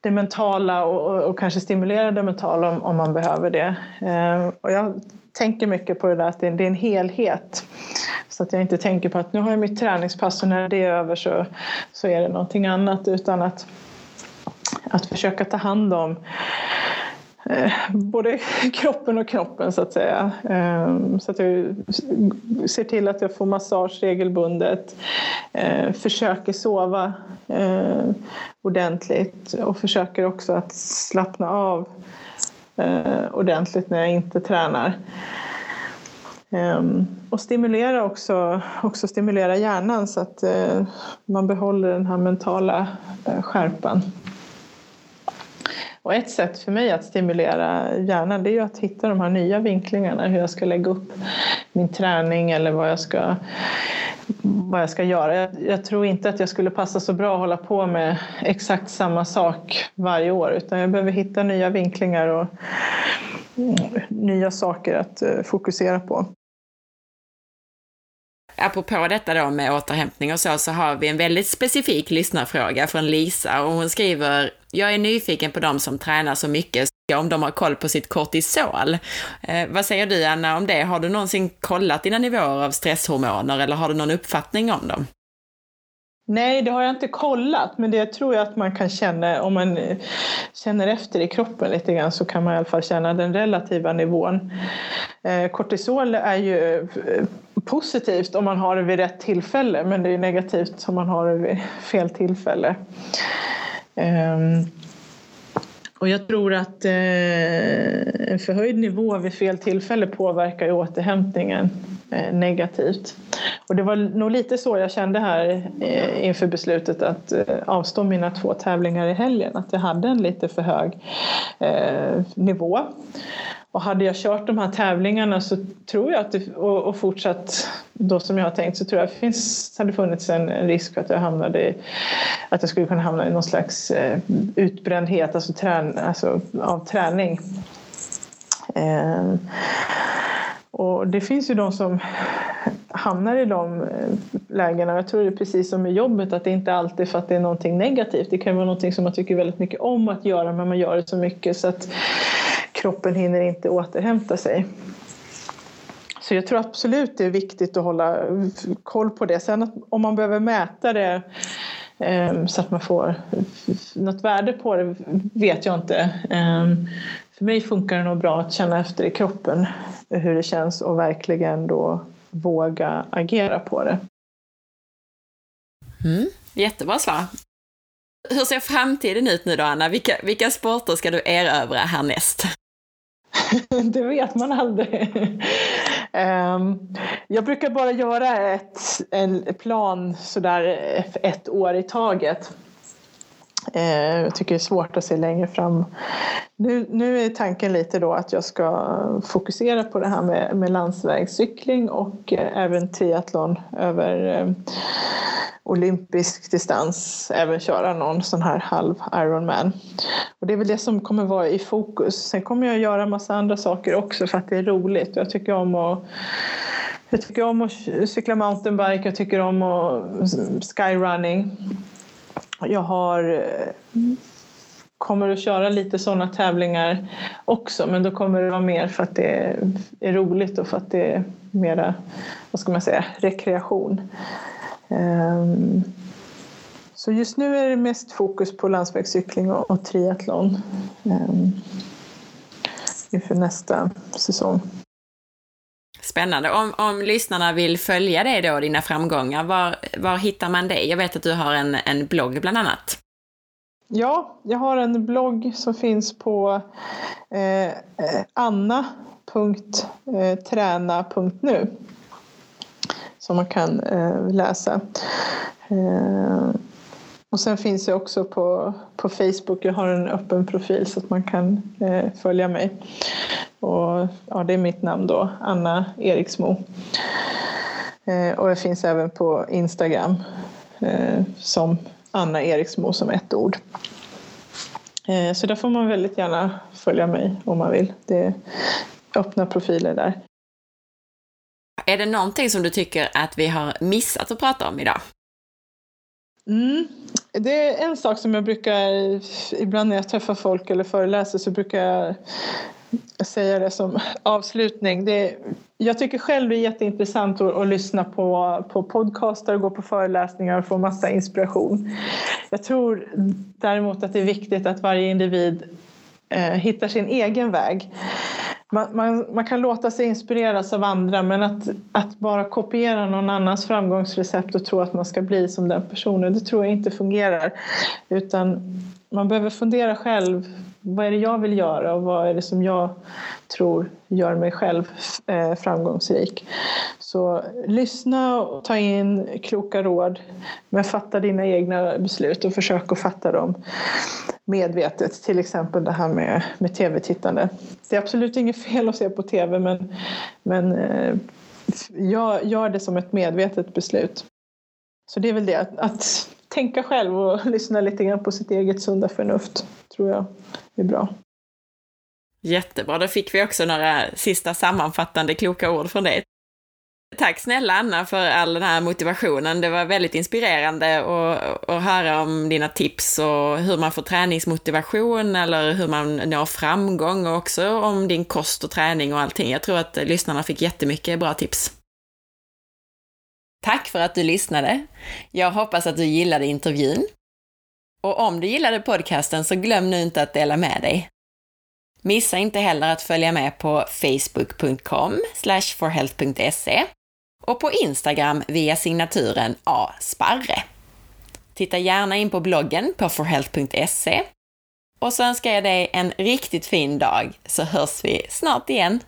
det mentala och, och kanske stimulera det mentala om, om man behöver det. Och jag tänker mycket på det där att det är en helhet. Så att jag inte tänker på att nu har jag mitt träningspass och när det är över så, så är det någonting annat. Utan att, att försöka ta hand om Eh, både kroppen och knoppen så att säga. Eh, så att jag ser till att jag får massage regelbundet, eh, försöker sova eh, ordentligt och försöker också att slappna av Eh, ordentligt när jag inte tränar. Ehm, och stimulera också, också stimulera hjärnan så att eh, man behåller den här mentala eh, skärpan. Och ett sätt för mig att stimulera hjärnan det är ju att hitta de här nya vinklingarna, hur jag ska lägga upp min träning eller vad jag ska, vad jag ska göra. Jag, jag tror inte att jag skulle passa så bra att hålla på med exakt samma sak varje år utan jag behöver hitta nya vinklingar och mm, nya saker att eh, fokusera på. Apropå detta då med återhämtning och så, så har vi en väldigt specifik lyssnarfråga från Lisa och hon skriver jag är nyfiken på de som tränar så mycket, om de har koll på sitt kortisol. Eh, vad säger du Anna om det? Har du någonsin kollat dina nivåer av stresshormoner eller har du någon uppfattning om dem? Nej, det har jag inte kollat, men det tror jag att man kan känna om man eh, känner efter i kroppen lite grann så kan man i alla fall känna den relativa nivån. Eh, kortisol är ju eh, positivt om man har det vid rätt tillfälle, men det är negativt om man har det vid fel tillfälle. Ehm, och jag tror att eh, en förhöjd nivå vid fel tillfälle påverkar återhämtningen eh, negativt. Och det var nog lite så jag kände här eh, inför beslutet att avstå mina två tävlingar i helgen. Att jag hade en lite för hög nivå. Och hade jag kört de här tävlingarna så tror jag att det, och, och fortsatt då som jag har tänkt så tror jag att det finns, hade funnits en, en risk för att jag hamnade i, att jag skulle kunna hamna i någon slags eh, utbrändhet alltså, trän, alltså av träning. Eh, och det finns ju de som hamnar i de eh, lägena. Jag tror det är precis som med jobbet att det inte alltid är för att det är någonting negativt. Det kan vara någonting som man tycker väldigt mycket om att göra men man gör det så mycket så att kroppen hinner inte återhämta sig. Så jag tror absolut det är viktigt att hålla koll på det. Sen om man behöver mäta det ehm, så att man får något värde på det vet jag inte. Ehm, för mig funkar det nog bra att känna efter i kroppen hur det känns och verkligen då våga agera på det. Mm, jättebra svar. Hur ser framtiden ut nu då, Anna? Vilka, vilka sporter ska du erövra härnäst? det vet man aldrig. Ehm, jag brukar bara göra ett, en plan sådär eh, ett år i taget. Eh, jag tycker det är svårt att se längre fram. Nu, nu är tanken lite då att jag ska fokusera på det här med, med landsvägscykling och eh, även triathlon över eh, olympisk distans även köra någon sån här halv Ironman. Och det är väl det som kommer vara i fokus. Sen kommer jag göra massa andra saker också för att det är roligt. Jag tycker om att jag tycker om att cykla mountainbike, jag tycker om att skyrunning. Jag har eh, kommer att köra lite sådana tävlingar också men då kommer det vara mer för att det är roligt och för att det är mera, vad ska man säga, rekreation. Ehm, så just nu är det mest fokus på landsvägscykling och triathlon ehm, inför nästa säsong. Spännande. Om, om lyssnarna vill följa dig då, dina framgångar, var, var hittar man dig? Jag vet att du har en, en blogg bland annat. Ja, jag har en blogg som finns på eh, eh anna.träna.nu eh, som man kan eh, läsa. Eh, Och sen finns jag också på, på Facebook. Jag har en öppen profil så att man kan eh, följa mig. Och, ja, det är mitt namn då, Anna Eriksmo. Eh, och jag finns även på Instagram eh, som Anna Eriksmo som ett ord. Eh, så där får man väldigt gärna följa mig om man vill. Det är öppna profiler där. Är det någonting som du tycker att vi har missat att prata om idag? Mm. Det är en sak som jag brukar, ibland när jag träffar folk eller föreläser så brukar jag säga det som avslutning. Det, jag tycker själv det är jätteintressant att, att lyssna på, på podcaster och gå på föreläsningar och få massa inspiration. Jag tror däremot att det är viktigt att varje individ eh, hittar sin egen väg. Man, man, man, kan låta sig inspireras av andra men att, att bara kopiera någon annans framgångsrecept och tro att man ska bli som den personen, det tror jag inte fungerar. Utan man behöver fundera själv. Vad är det jag vill göra och vad är det som jag tror gör mig själv eh, framgångsrik? Så lyssna och ta in kloka råd men fatta dina egna beslut och försök att fatta dem medvetet. Till exempel det här med, med tv-tittande. Det är absolut inget fel att se på tv men, men eh, jag gör, gör det som ett medvetet beslut. Så det är väl det, att, att tänka själv och lyssna lite grann på sitt eget sunda förnuft tror jag är bra. Jättebra, då fick vi också några sista sammanfattande kloka ord från dig. Tack snälla Anna för all den här motivationen. Det var väldigt inspirerande att, att höra om dina tips och hur man får träningsmotivation eller hur man når framgång och också om din kost och träning och allting. Jag tror att lyssnarna fick jättemycket bra tips. Tack för att du lyssnade. Jag hoppas att du gillade intervjun. Och om du gillade podcasten så glöm nu inte att dela med dig. Missa inte heller att följa med på facebook.com forhealth.se och på Instagram via signaturen asparre. Titta gärna in på bloggen på forhealth.se och så önskar jag dig en riktigt fin dag så hörs vi snart igen.